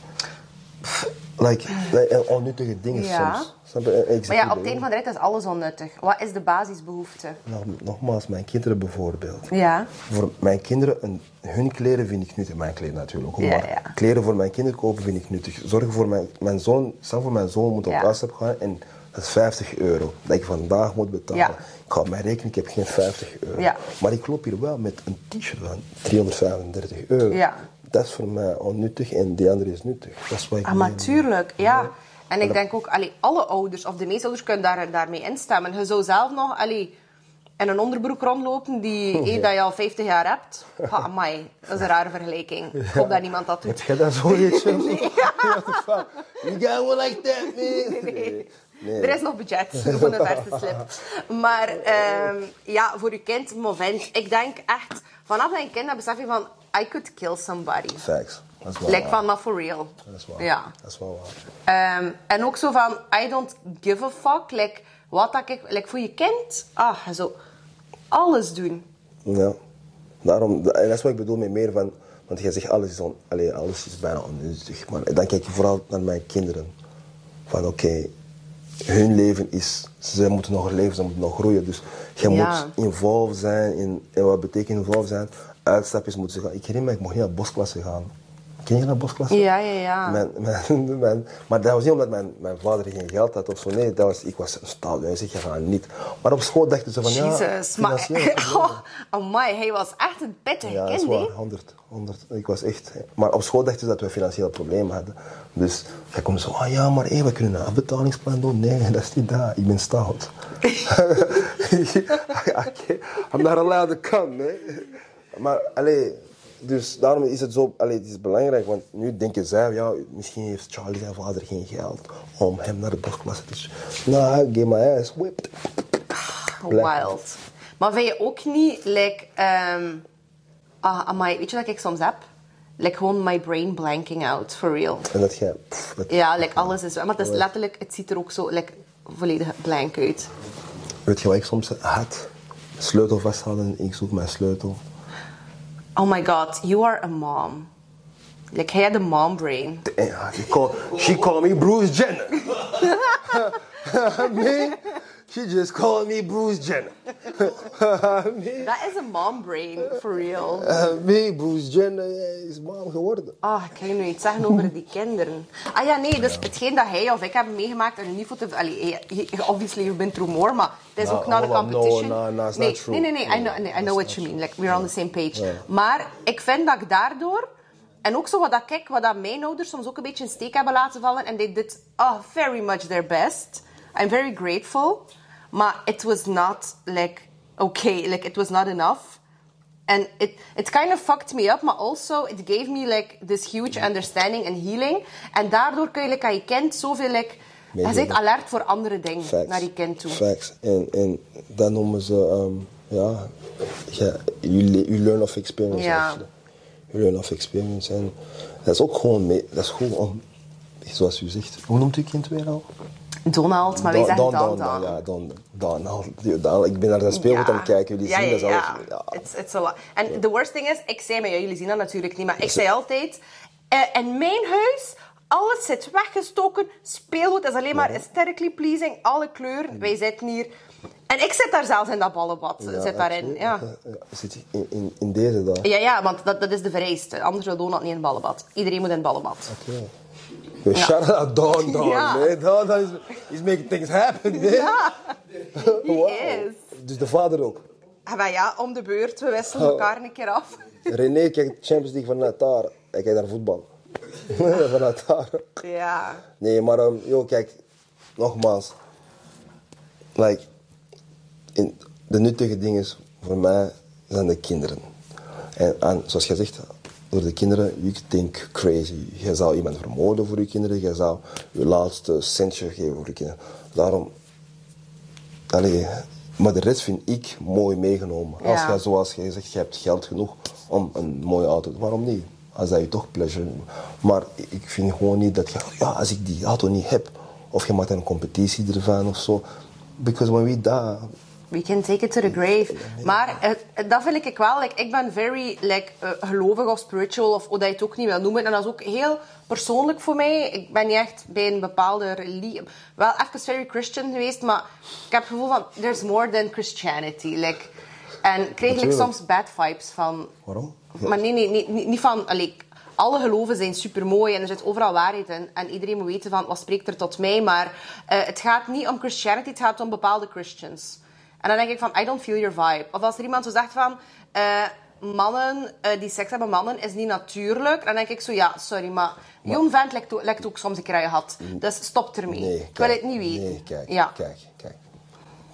pff, like, like, onnuttige dingen Ja. soms. Snap je? En ik zeg Maar ja, op het einde van de rit is alles onnuttig. Wat is de basisbehoefte? Nog, nogmaals, mijn kinderen bijvoorbeeld. Ja. Voor mijn kinderen, een, hun kleren vind ik nuttig. Mijn kleren natuurlijk ook. Ja, maar ja. kleren voor mijn kinderen kopen vind ik nuttig. Zorgen voor mijn, mijn zoon, stel voor mijn zoon moet op Ja. gaan en Dat is 50 euro dat ik vandaag moet betalen. Ik ga mijn rekening, ik heb geen 50 euro. Maar ik loop hier wel met een t-shirt van 335 euro. Ja. Dat is voor mij onnuttig en die andere is nuttig. Dat is wat ik Ah, maar tuurlijk, ja. En ik denk ook, allee, alle ouders, of de meeste ouders, kunnen daar, daarmee instemmen. Je zou zelf nog allee, in een onderbroek rondlopen die eh, dat je al 50 jaar hebt. Ha, amai, dat is een rare vergelijking. Ik hoop dat niemand dat Heb doet. jij dat zo iets? What the fuck? You got one like that, man? Nee. Nee. Er is nog budget voor een verse slip. Maar ehm, ja, voor je kind, moment. Ik denk echt, vanaf je kind besef je van, I could kill somebody. Facts. Dat is wel Like waar. van, maar for real. Dat is waar. Ja. Dat is wel waar. Ehm, en ook zo van, I don't give a fuck. Like, wat dat ik, like voor je kind, ah, zo, alles doen. Ja. Daarom, en dat is wat ik bedoel met meer van... Want jij zegt alles is, on, allee, alles is bijna onnuttig. Maar dan kijk je vooral naar mijn kinderen. Van oké, hun leven is... Ze moeten nog leven, ze moeten nog groeien. Dus je Ja. moet involved zijn in... En wat betekent involved zijn? Uitstapjes moeten ze gaan. Ik herinner me, ik mocht niet naar bosklasse gaan. Ken je dat bosklasse? Ja, ja, ja. Mijn, mijn, mijn, maar dat was niet omdat mijn, mijn vader geen geld had of zo. Nee, dat was, ik was een staal. Hij zegt, je gaat niet. Maar op school dachten ze van, ja, Jezus, maar... Oh, amai, hij was echt een pittig Ja, kind, waar. hè? 100, 100. Ik was echt... Maar op school dachten ze dat we financieel problemen hadden. Dus jij komt zo, ah ja, maar hé, we kunnen een afbetalingsplan doen. Nee, dat is niet dat. Ik ben stout. I'm not allowed to come, man. Maar, allee, dus daarom is het zo, allee, het is belangrijk, want nu denken zij, ja, misschien heeft Charlie zijn vader geen geld om hem naar de bosklasse te sturen. Nou, get my ass whipped. Black. Wild. Maar vind je ook niet, like, ehm ah, amai, weet je wat ik soms heb? Like, gewoon my brain blanking out, for real. En dat jij, Ja, like, alles is... Maar het is letterlijk, het ziet er ook zo, like, volledig blank uit. Weet je wat ik soms had? Sleutel vasthouden, ik zoek mijn sleutel. Oh my god, you are a mom. Like, hij had a mom brain. She called, she call me Bruce Jenner. me, she just called me Bruce Jenner. me, Dat is een mom brain, for real. uh, me, Bruce Jenner is mom geworden. Ah, ik ga je nu iets zeggen over die kinderen. Ah ja, nee, dus hetgeen dat hij of ik hebben meegemaakt, en niet voor te... Allee, obviously, you've been through more, maar het is Nou, ook naar de hold on, no, competition. no, no, it's nee, not true. nee, nee, nee, I know, nee, I know what you mean. Like, we're on the same page. Maar ik vind dat ik daardoor... En ook zo wat dat ik, wat dat mijn ouders soms ook een beetje in steek hebben laten vallen. En they did oh, very much their best. I'm very grateful. Maar it was not, like, okay. Like, it was not enough. And it, it kind of fucked me up, but also it gave me like this huge understanding and healing. En daardoor kun je like, aan je kind zoveel... Like, je Meegeven. bent alert voor andere dingen Facts. naar je kind toe. Facts. En, en dat noemen ze, um, ja, ja you, le- you learn of experience. Ja. actually. You learn of experience. En dat is ook gewoon, mee, dat is gewoon zoals u zegt, hoe noemt u kind weer al? Donald, maar wij zeggen Don, Don, Dan. Ja, Don, Donald. Ik ben naar dat speelgoed aan het kijken, jullie zien dat zelf. ja. It's, it's a lot. En the worst thing is, ik zei jou, jullie zien dat natuurlijk niet, maar ik zei altijd, eh, in mijn huis, alles zit weggestoken, speelgoed is alleen maar aesthetically pleasing, alle kleuren, wij zitten hier. En ik zit daar zelfs in dat ballenbad, Ja, zit daarin, ja. Zit je in, in, in deze dan? Ja, ja, want dat, dat is de vereiste. Anders wil Donald niet in het ballenbad. Iedereen moet in het ballenbad. Oké. Okay. Shout out Don Don, Ja. man. Don Don is he's making things happen, man. Ja, Wow. is. Dus de vader ook. Ah, maar ja, om de beurt. We wisselen Oh. elkaar een keer af. René kijkt Champions League vanuit daar. Hij kijkt naar voetbal. vanuit daar. Ja. Nee, maar um, joh, kijk, nogmaals. Like, in, de nuttige dingen voor mij zijn de kinderen. En, en zoals jij zegt, door de kinderen, you think crazy. Je zou iemand vermoorden voor je kinderen, je zou je laatste centje geven voor je kinderen. Daarom, allee, maar de rest vind ik mooi meegenomen. Als jij, zoals jij zegt, je hebt geld genoeg om een mooie auto te waarom niet? Als dat je toch pleasure. Maar ik vind gewoon niet dat je, ja, als ik die auto niet heb, of je maakt een competitie ervan of zo. Because when we die, We can take it to the grave. Maar eh, dat vind ik wel. Like, ik ben very like, eh, gelovig of spiritual, of hoe dat je het ook niet wil noemen. En dat is ook heel persoonlijk voor mij. Ik ben niet echt bij een bepaalde religie... Wel even very Christian geweest, maar ik heb het gevoel van... There's more than Christianity. Like, en ik kreeg Natuurlijk. soms bad vibes van... Waarom? Maar nee, nee, nee, niet van... Allee, alle geloven zijn supermooi en er zit overal waarheid in. En iedereen moet weten van, wat spreekt er tot mij? Maar eh, het gaat niet om Christianity, het gaat om bepaalde Christians. En dan denk ik van, I don't feel your vibe. Of als er iemand zo zegt van... eh, mannen eh, die seks hebben mannen is niet natuurlijk. Dan denk ik zo, ja, sorry, maar... Jon Vent lijkt ook, soms een keer had. Dus stop ermee. Nee, ik wil het niet weten. Nee, kijk, ja. kijk, kijk.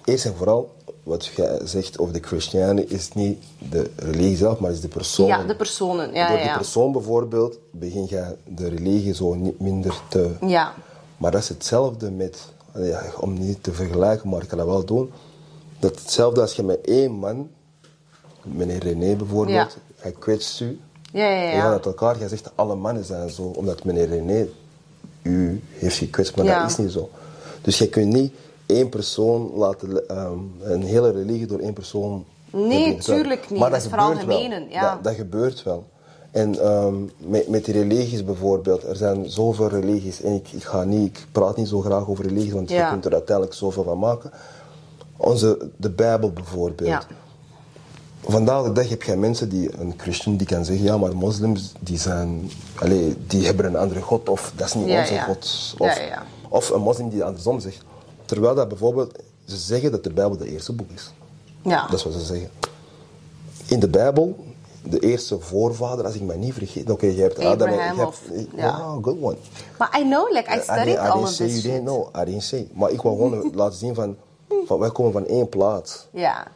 Eerst en vooral, wat je zegt over de Christianen is niet de religie zelf, maar is de persoon. Ja, de personen. Ja, Door ja, ja. persoon bijvoorbeeld begin je de religie zo niet minder te... Ja. Maar dat is hetzelfde met, om niet te vergelijken, maar ik kan dat wel doen. Dat hetzelfde als je met één man, meneer René bijvoorbeeld, hij kwetst u. Ja, ja, ja. Je gaat uit elkaar, jij zegt alle mannen zijn zo, omdat meneer René u heeft gekwetst, maar Ja. dat is niet zo. Dus je kunt niet één persoon laten, ehm, een hele religie door één persoon. Nee, tuurlijk niet. Maar Dat dat, is vooral gemenen, ja. Dat, dat gebeurt wel. En ehm, met, met die religies bijvoorbeeld, er zijn zoveel religies. En ik, ik, ga niet, ik praat niet zo graag over religies, want je kunt er uiteindelijk zoveel van maken. Onze, de Bijbel bijvoorbeeld. Ja. Vandaag de dag heb je mensen die, een christen die kan zeggen, ja, maar moslims die zijn, die hebben een andere god of dat is niet Ja, onze ja. god. Of, of een moslim die andersom zegt. Terwijl dat bijvoorbeeld, ze zeggen dat de Bijbel de eerste boek is. Ja. Dat is wat ze zeggen. In de Bijbel, de eerste voorvader, als ik me niet vergeet, oké, je hebt Adam en je hebt, ja, good one. Maar I know, like, I studied I all didn't of say this you didn't know, I didn't say. Maar ik wil gewoon laten zien van, van, wij komen van één plaats. Ja.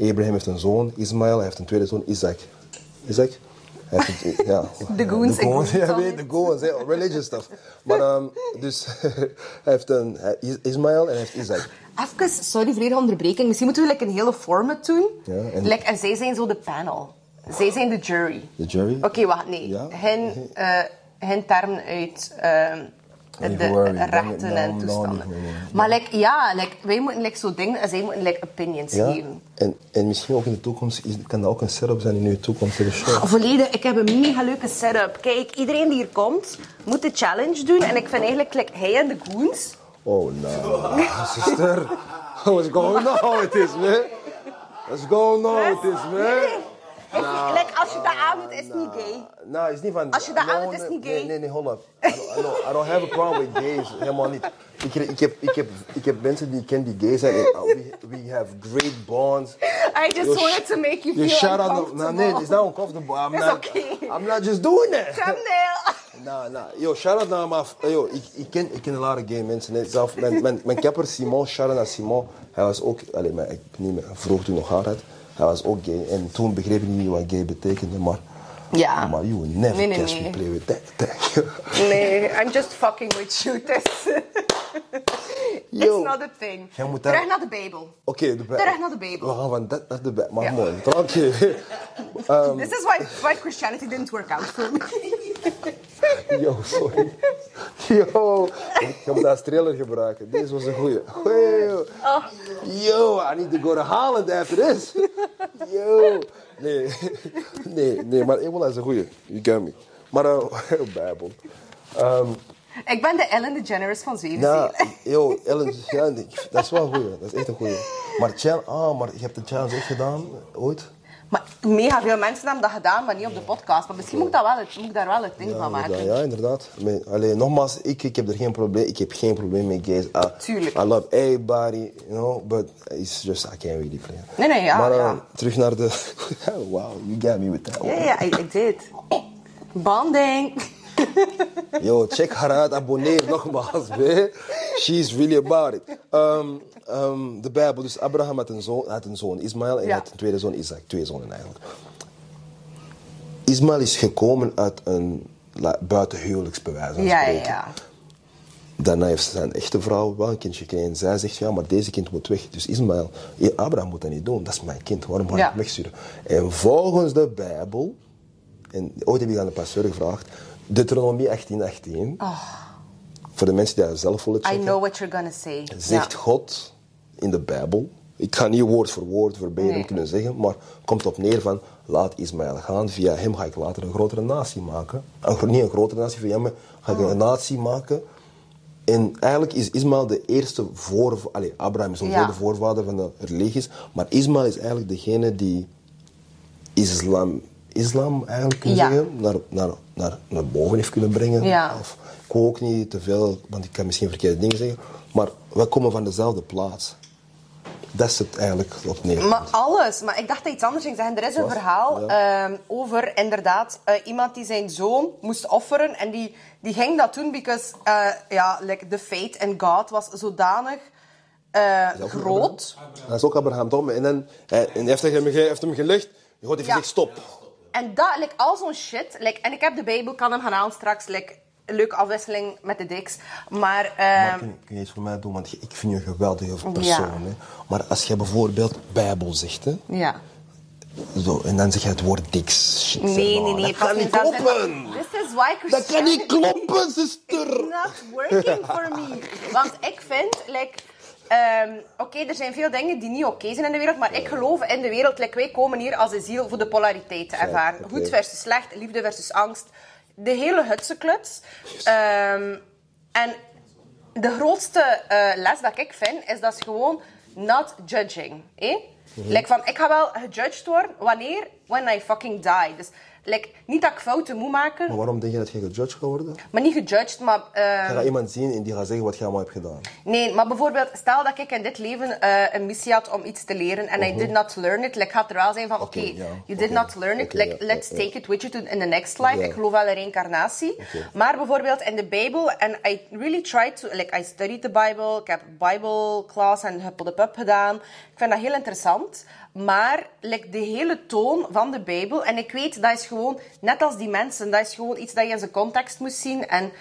Abraham heeft een zoon, Ismaël, hij heeft een tweede zoon, Isaac. Isaac? Hij heeft een- ja. De goons, De goons, ja, weet, de goons, hè, religious stuff. Maar ehm, dus, hij heeft een Ismaël en hij heeft Isaac. Even, sorry voor de onderbreking. Misschien moeten we like, een hele format doen. Ja, en- Like, en zij zijn zo de panel. Zij zijn de jury. De jury? Oké, wacht, nee. Ja. Hen, eh, hen termen uit ehm, De rechten en toestanden. Maar like, ja, like, wij moeten like, zo dingen en zij moeten like, opinions Ja? geven. En, en misschien ook in de toekomst is- kan dat ook een setup zijn in uw toekomstige show. Volledig, ik heb een mega leuke setup. Kijk, iedereen die hier komt, moet de challenge doen. En ik vind eigenlijk like, hij en de goons... Oh no, sister. What's going on with this, man? What's going on with this, man? If- like, als je dat aandoet, is het niet gay. Nou, is niet van... Als je dat no, aandoet, is niet gay. Nee, nee, nee, hold up. I don't, I don't, I don't have a problem with gays. Helemaal niet. Ik, ik, heb, ik, heb, ik heb mensen die ik ken die gay zijn. uh, we, we have great bonds. I just Yo, wanted to make you Yo, feel shout out... uncomfortable. No, nee, it's not uncomfortable. I'm It's not, okay. I'm not just doing that. Thumbnail. Nou, nou, yo, shout-out naar mijn... Yo, ik, ik, ken, ik ken een lot of gay mensen. hè. Zelf, mijn, mijn, mijn kapper Simon, shout-out naar Simon. Hij was ook... Allee, maar ik niet meer, vroeg toen nog haar had. Hij was ook gay. En toen begreep ik niet wat gay betekende, maar... Ja. Maar you will never Nee, nee, catch nee. me play with that thing. Nee, I'm just fucking with you. This. Yo. It's not a thing. Jij moet daar- Terug naar de Bijbel. Oké, de Bij- Terug naar de Bijbel. We gaan van dat naar de Bijbel. Maar mooi, drankje. Ehm, This is why, why Christianity didn't work out for me. Yo, sorry. Yo, ik ga hem als trailer gebruiken. Deze was een goeie. Yo, Oh. yo, I need to go to Holland after this. Yo. Nee, nee, nee, maar eenmaal is een goeie. You get me. Maar, uh, Bijbel. Ehm, Ik ben de Ellen DeGeneres van Zweden. ja, yo, Ellen, ja, dat is wel een goeie. Dat is echt een goeie. Maar, ah, maar je hebt de challenge echt gedaan, ooit? Maar mega veel mensen hebben dat gedaan, maar niet op de podcast. Maar misschien moet ik, dat wel, moet ik daar wel het ding van maken. Ja, ja, inderdaad. Maar, alleen, nogmaals, ik, ik heb er geen probleem. Ik heb geen probleem met gays. I, Tuurlijk. I love everybody, you know, but it's just I can't really play. Nee, nee, ja, Maar uh, ja. terug naar de. wow, you got me with that Ja, one. ja, ik, ik deed. Bonding. Yo, check haar uit, abonneer nogmaals. She's really about it. Um, um, de Bijbel, dus Abraham had een zoon, had een zoon Ismaël en Ja. had een tweede zoon Isaac. Twee zonen eigenlijk. Ismaël is gekomen uit een buitenhuwelijksbewijs. Ja, ja, ja. Daarna heeft zijn echte vrouw wel een kindje gekregen. En zij zegt, ja, maar deze kind moet weg. Dus Ismaël, Abraham moet dat niet doen. Dat is mijn kind. Waarom ga ik hem wegsturen? En volgens de Bijbel, en ooit heb ik aan de pasteur gevraagd, Deuteronomie 18, 18. Voor de mensen die dat zelf willen Ah. I know what you're gonna say. Zegt Ja. God in de Bijbel, ik ga niet woord voor woord verbatim Nee. kunnen zeggen, maar komt op neer van, laat Ismaël gaan. Via hem ga ik later een grotere natie maken. Een, gro- niet een grotere natie, via hem ga ik Oh. een natie maken. En eigenlijk is Ismaël de eerste voor... Allee, Abraham is Ja. de voorvader van de religies, maar Ismaël is eigenlijk degene die islam islam eigenlijk kunnen Ja. zeggen, naar, naar, naar, naar boven heeft kunnen brengen. Ja. Of, ik wil ook niet te veel, want ik kan misschien verkeerde dingen zeggen, maar we komen van dezelfde plaats. Dat is het eigenlijk op neer. Maar alles. Maar ik dacht dat iets anders ging zeggen. Er is een verhaal Ja. ehm, over inderdaad eh, iemand die zijn zoon moest offeren. En die, die ging dat doen because uh, ja, like the faith in God was zodanig eh, groot. Dat is ook Abraham toch? En, dan, en hij heeft, hem, heeft hem gelegd, God heeft Ja. gezegd stop. En dat, like, al zo'n shit. Like, en ik heb de Bijbel, kan hem gaan aan straks. Like, leuke afwisseling met de diks. Maar, ehm, Maar kun, kun je iets voor mij doen? Want ik vind je een geweldige persoon. Hè? Maar als je bijvoorbeeld Bijbel zegt, hè, ja. zo, en dan zeg je het woord diks. Shit, zeg Nee, maar. nee, nee. Dat kan niet kloppen. This is why Dat kan niet kloppen, zuster. It's not working for me. Want ik vind, like, ehm, oké, er zijn veel dingen die niet oké zijn in de wereld, maar ik geloof in de wereld, like, wij komen hier als een ziel voor de polariteit te ervaren. Goed versus slecht, liefde versus angst. De hele hutsenkluts. Ehm, en de grootste eh, les dat ik vind, is dat is gewoon not judging. Eh? Like van, ik ga wel gejudged worden wanneer? When I fucking die. Dus like, niet dat ik fouten moet maken, Maar waarom denk je dat je gejudged gaat worden? maar niet gejudged, maar... ehm, Je gaat iemand zien en die gaat zeggen wat je allemaal hebt gedaan. Nee, maar bijvoorbeeld, stel dat ik in dit leven eh, een missie had om iets te leren en I did not learn it, like, gaat er wel zijn van, oké, Mhm. You did not learn it, like, let's take it with you to in the next life. Ik geloof wel in reïncarnatie. Maar bijvoorbeeld in de Bijbel, en I really tried to, like, I studied the Bible, ik heb Bible class en Huppel de Pup gedaan. Ik vind dat heel interessant. Maar like, de hele toon van de Bijbel, en ik weet, dat is gewoon, net als die mensen, dat is gewoon iets dat je in zijn context moest zien. En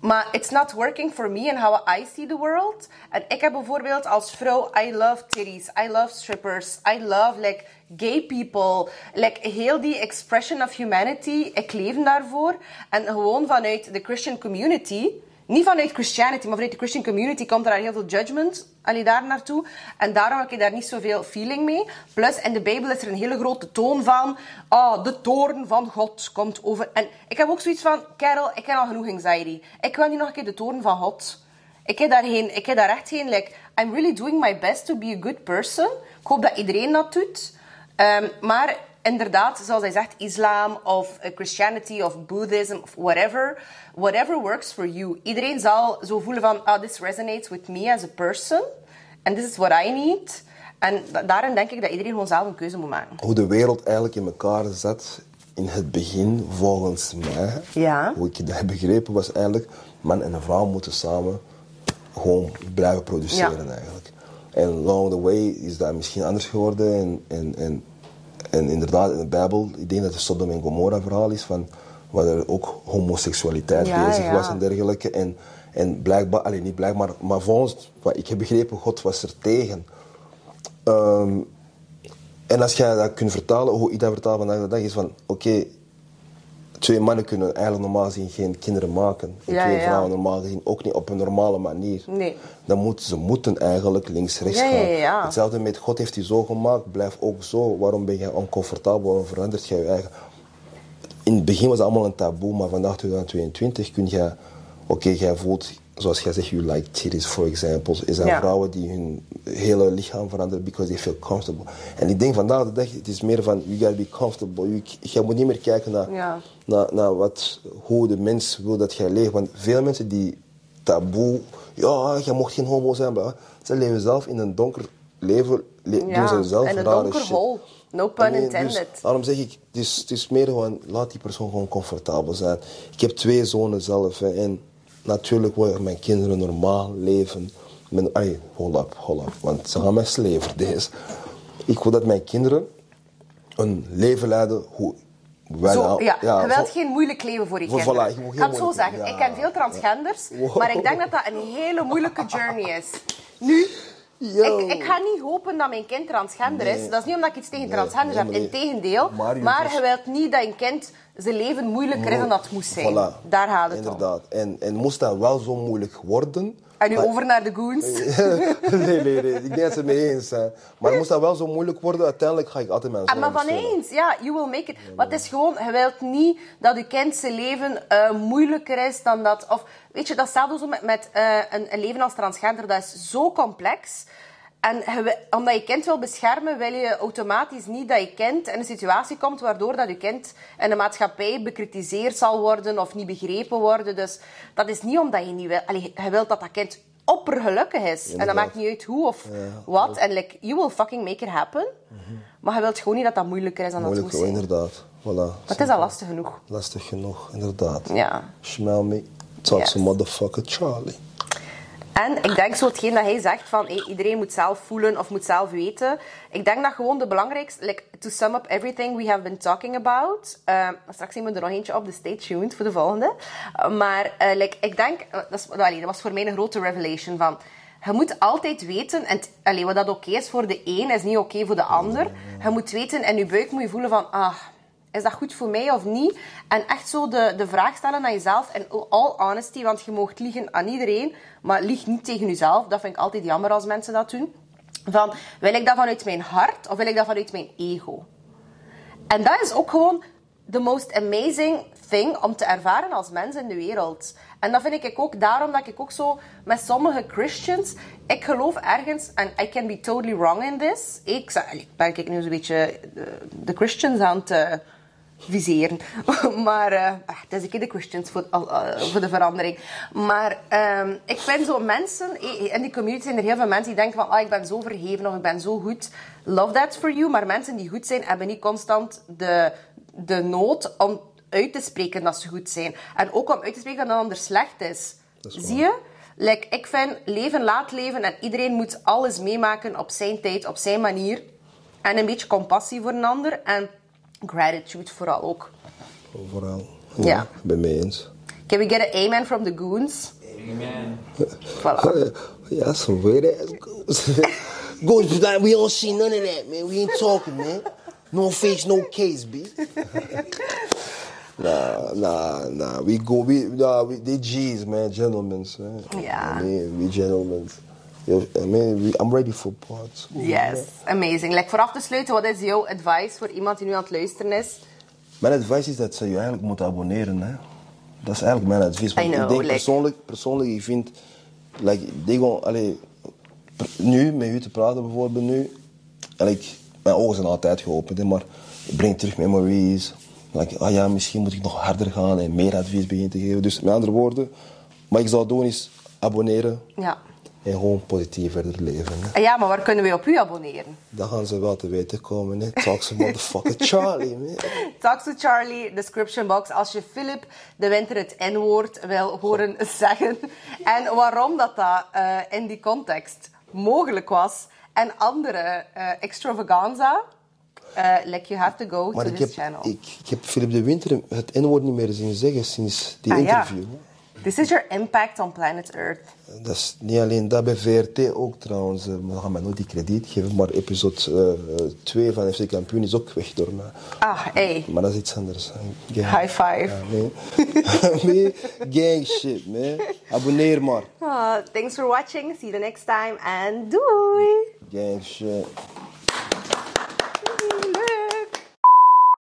maar it's not working for me and how I see the world. En ik heb bijvoorbeeld als vrouw, I love titties, I love strippers, I love like gay people. Like heel die expression of humanity, ik leef daarvoor. En gewoon vanuit de Christian community, niet vanuit Christianity, maar vanuit de Christian community komt er heel veel judgment allee, daar naartoe. En daarom heb ik daar niet zoveel feeling mee. Plus, in de Bijbel is er een hele grote toon van... Ah, de toorn van God komt over... En ik heb ook zoiets van... Kerel, ik heb al genoeg anxiety. Ik wil niet nog een keer de toorn van God. Ik heb daar, geen, ik heb daar echt geen... Like, I'm really doing my best to be a good person. Ik hoop dat iedereen dat doet. Ehm, maar inderdaad, zoals hij zegt, islam of eh, Christianity of Buddhism of whatever, whatever works for you. Iedereen zal zo voelen van, ah, this resonates with me as a person. And this is what I need. En da- daarin denk ik dat iedereen gewoon zelf een keuze moet maken. Hoe de wereld eigenlijk in elkaar zat in het begin, volgens mij, Ja. hoe ik dat heb begrepen, was eigenlijk man en een vrouw moeten samen gewoon blijven produceren Ja. eigenlijk. En along the way is dat misschien anders geworden. En, en, en, en inderdaad, in de Bijbel, ik denk dat het Sodom en Gomorra verhaal is van waar er ook homoseksualiteit Ja, bezig ja. was en dergelijke. En, en blijkbaar, alleen niet blijkbaar, maar volgens wat ik heb begrepen, God was er tegen. Ehm, en als jij dat kunt vertalen, hoe ik dat vertaal vandaag de dag, is van, oké, twee mannen kunnen eigenlijk normaal gezien geen kinderen maken. En Ja, twee ja. vrouwen normaal gezien ook niet op een normale manier. Nee. Dan moeten ze moeten eigenlijk links-rechts Ja, gaan. Hetzelfde met God heeft hij zo gemaakt, blijf ook zo. Waarom ben je oncomfortabel? Waarom verandert je je eigen? In het begin was het allemaal een taboe, maar vandaag 2022 kun je, oké, jij voelt, zoals jij zegt, you like titties, for example. Er zijn Ja. vrouwen die hun hele lichaam veranderen because they feel comfortable. En ik denk vandaag de dag, het is meer van, you gotta be comfortable. You, je moet niet meer kijken naar, Ja. naar, naar wat, hoe de mens wil dat jij leeft. Want veel mensen die taboe, ja, je mocht geen homo zijn, ze leven zelf in een donker leven, le- doen ze zelf in een donker shit. hol. No pun Nee, intended. Dus, daarom zeg ik, het is, het is meer gewoon, laat die persoon gewoon comfortabel zijn. Ik heb twee zonen zelf hè, en natuurlijk willen mijn kinderen normaal leven. Met, ay, hold up, hold up, want ze gaan mij sleven deze. Ik wil dat mijn kinderen een leven leiden hoe wij Zo, nou- ja, je wilt zo- geen moeilijk leven voor je kinderen. voilà, je ik ga het zo zeggen. ja. Ik ken veel transgenders, Wow. maar ik denk dat dat een hele moeilijke journey is. Nu, Yo. ik, ik ga niet hopen dat mijn kind transgender is. Dat is niet omdat ik iets tegen Nee, transgenders nee, heb. Integendeel. Maar je Maar je wilt niet dat een kind zijn leven moeilijker is dan dat het moest zijn. Voilà. Daar gaat het om. Inderdaad. En, en moest dat wel zo moeilijk worden... En nu maar- over naar de goons. nee, nee, nee. Ik denk dat ze het mee eens zijn. Maar moest dat wel zo moeilijk worden, uiteindelijk ga ik altijd mijn Ah, maar van eens, ja, you will make it. Wat is gewoon, je wilt niet dat je kind zijn leven eh, moeilijker is dan dat. Of weet je, dat staat zo met, met eh, een, een leven als transgender, dat is zo complex. En omdat je kind wil beschermen, wil je automatisch niet dat je kind in een situatie komt waardoor dat je kind in de maatschappij bekritiseerd zal worden of niet begrepen worden. Dus dat is niet omdat je niet wil... Allee, je wilt dat dat kind oppergelukkig is. En dat maakt niet uit hoe of wat. En like, you will fucking make it happen. Maar je wilt gewoon niet dat dat moeilijker is dan Moeilijk, dat het moet zijn. inderdaad. Voilà. Het is al lastig genoeg. Lastig genoeg, inderdaad. Ja. Smell me. Talk Yes. to motherfucker Charlie. En ik denk zo hetgeen dat hij zegt van iedereen moet zelf voelen of moet zelf weten. Ik denk dat gewoon de belangrijkste, like, to sum up everything we have been talking about. eh, straks nemen we er nog eentje op, dus stay tuned voor de volgende. Maar eh, like, ik denk, eh, dat, dat was voor mij een grote revelation van. Je moet altijd weten, en wat dat oké is voor de een, is niet oké voor de ander. Je moet weten, en je buik moet je voelen van, ah, is dat goed voor mij of niet? En echt zo de, de vraag stellen aan jezelf. En all honesty, want je mag liegen aan iedereen, maar lieg niet tegen jezelf. Dat vind ik altijd jammer als mensen dat doen. Van, wil ik dat vanuit mijn hart of wil ik dat vanuit mijn ego? En dat is ook gewoon the most amazing thing om te ervaren als mens in de wereld. En dat vind ik ook daarom dat ik ook zo met sommige Christians, ik geloof ergens, en I can be totally wrong in this. Ik ben ik nu zo'n beetje de, de Christians aan het eh, viseren. maar eh, het is een keer de Christians voor, eh, voor de verandering. Maar ehm, ik vind zo mensen, eh, in die community zijn er heel veel mensen die denken van ah, ik ben zo verheven of ik ben zo goed. Love that for you. Maar mensen die goed zijn, hebben niet constant de, de nood om uit te spreken dat ze goed zijn. En ook om uit te spreken dat een ander slecht is. Dat is. Zie je? Like, ik vind leven laat leven en iedereen moet alles meemaken op zijn tijd, op zijn manier. En een beetje compassie voor een ander en gratitude vooral ook. Oh, Overal. Ja. Ik ben mee eens. Can we get an amen from the goons? Amen. Voilà. Yeah, some weird ass goons. goons like, we don't see none of that, man. We ain't talking, man. No face, no case, B. nah, nah, nah. We go, we, nah, we, they G's, man. Gentlemen, man. Yeah. I mean, we gentlemen. I mean, I'm ready for part. Yes, amazing. Like, voor af te sluiten, wat is jouw advice voor iemand die nu aan het luisteren is? Mijn advies is dat ze je eigenlijk moeten abonneren. Hè? Dat is eigenlijk mijn advies. Want I know, ik denk like- persoonlijk, persoonlijk, ik vind, like, ik gewoon, allee, nu met u te praten bijvoorbeeld nu, like, mijn ogen zijn altijd geopend, hè, maar het brengt terug memories. Like, ah ja, misschien moet ik nog harder gaan en meer advies beginnen te geven. Dus met andere woorden, wat ik zou doen is abonneren Ja. En gewoon positief verder leven. Hè? Ja, maar waar kunnen we op u abonneren? Dan gaan ze wel te weten komen. Hè? Talk some motherfucker Charlie, man. Talk to Charlie, description box. Als je Philip de winter het N-woord wil horen zeggen. En waarom dat, dat eh, in die context mogelijk was. En andere eh, extravaganza. eh, like you have to go Maar to this heb, channel. ik, ik heb Philip de Winter het N-woord niet meer zien zeggen sinds die Ah, ja. This is your impact on planet Earth. Dat is niet alleen dat, bij VRT ook trouwens. eh, We gaan mij nooit die krediet geven, maar episode 2 van FC Kampioen is ook weg door. Ah, hey. Maar dat is iets anders. Gang. High five. Ja, nee. nee, gang shit, man. Abonneer maar. Ah, thanks for watching. See you the next time. And doei! Gang shit.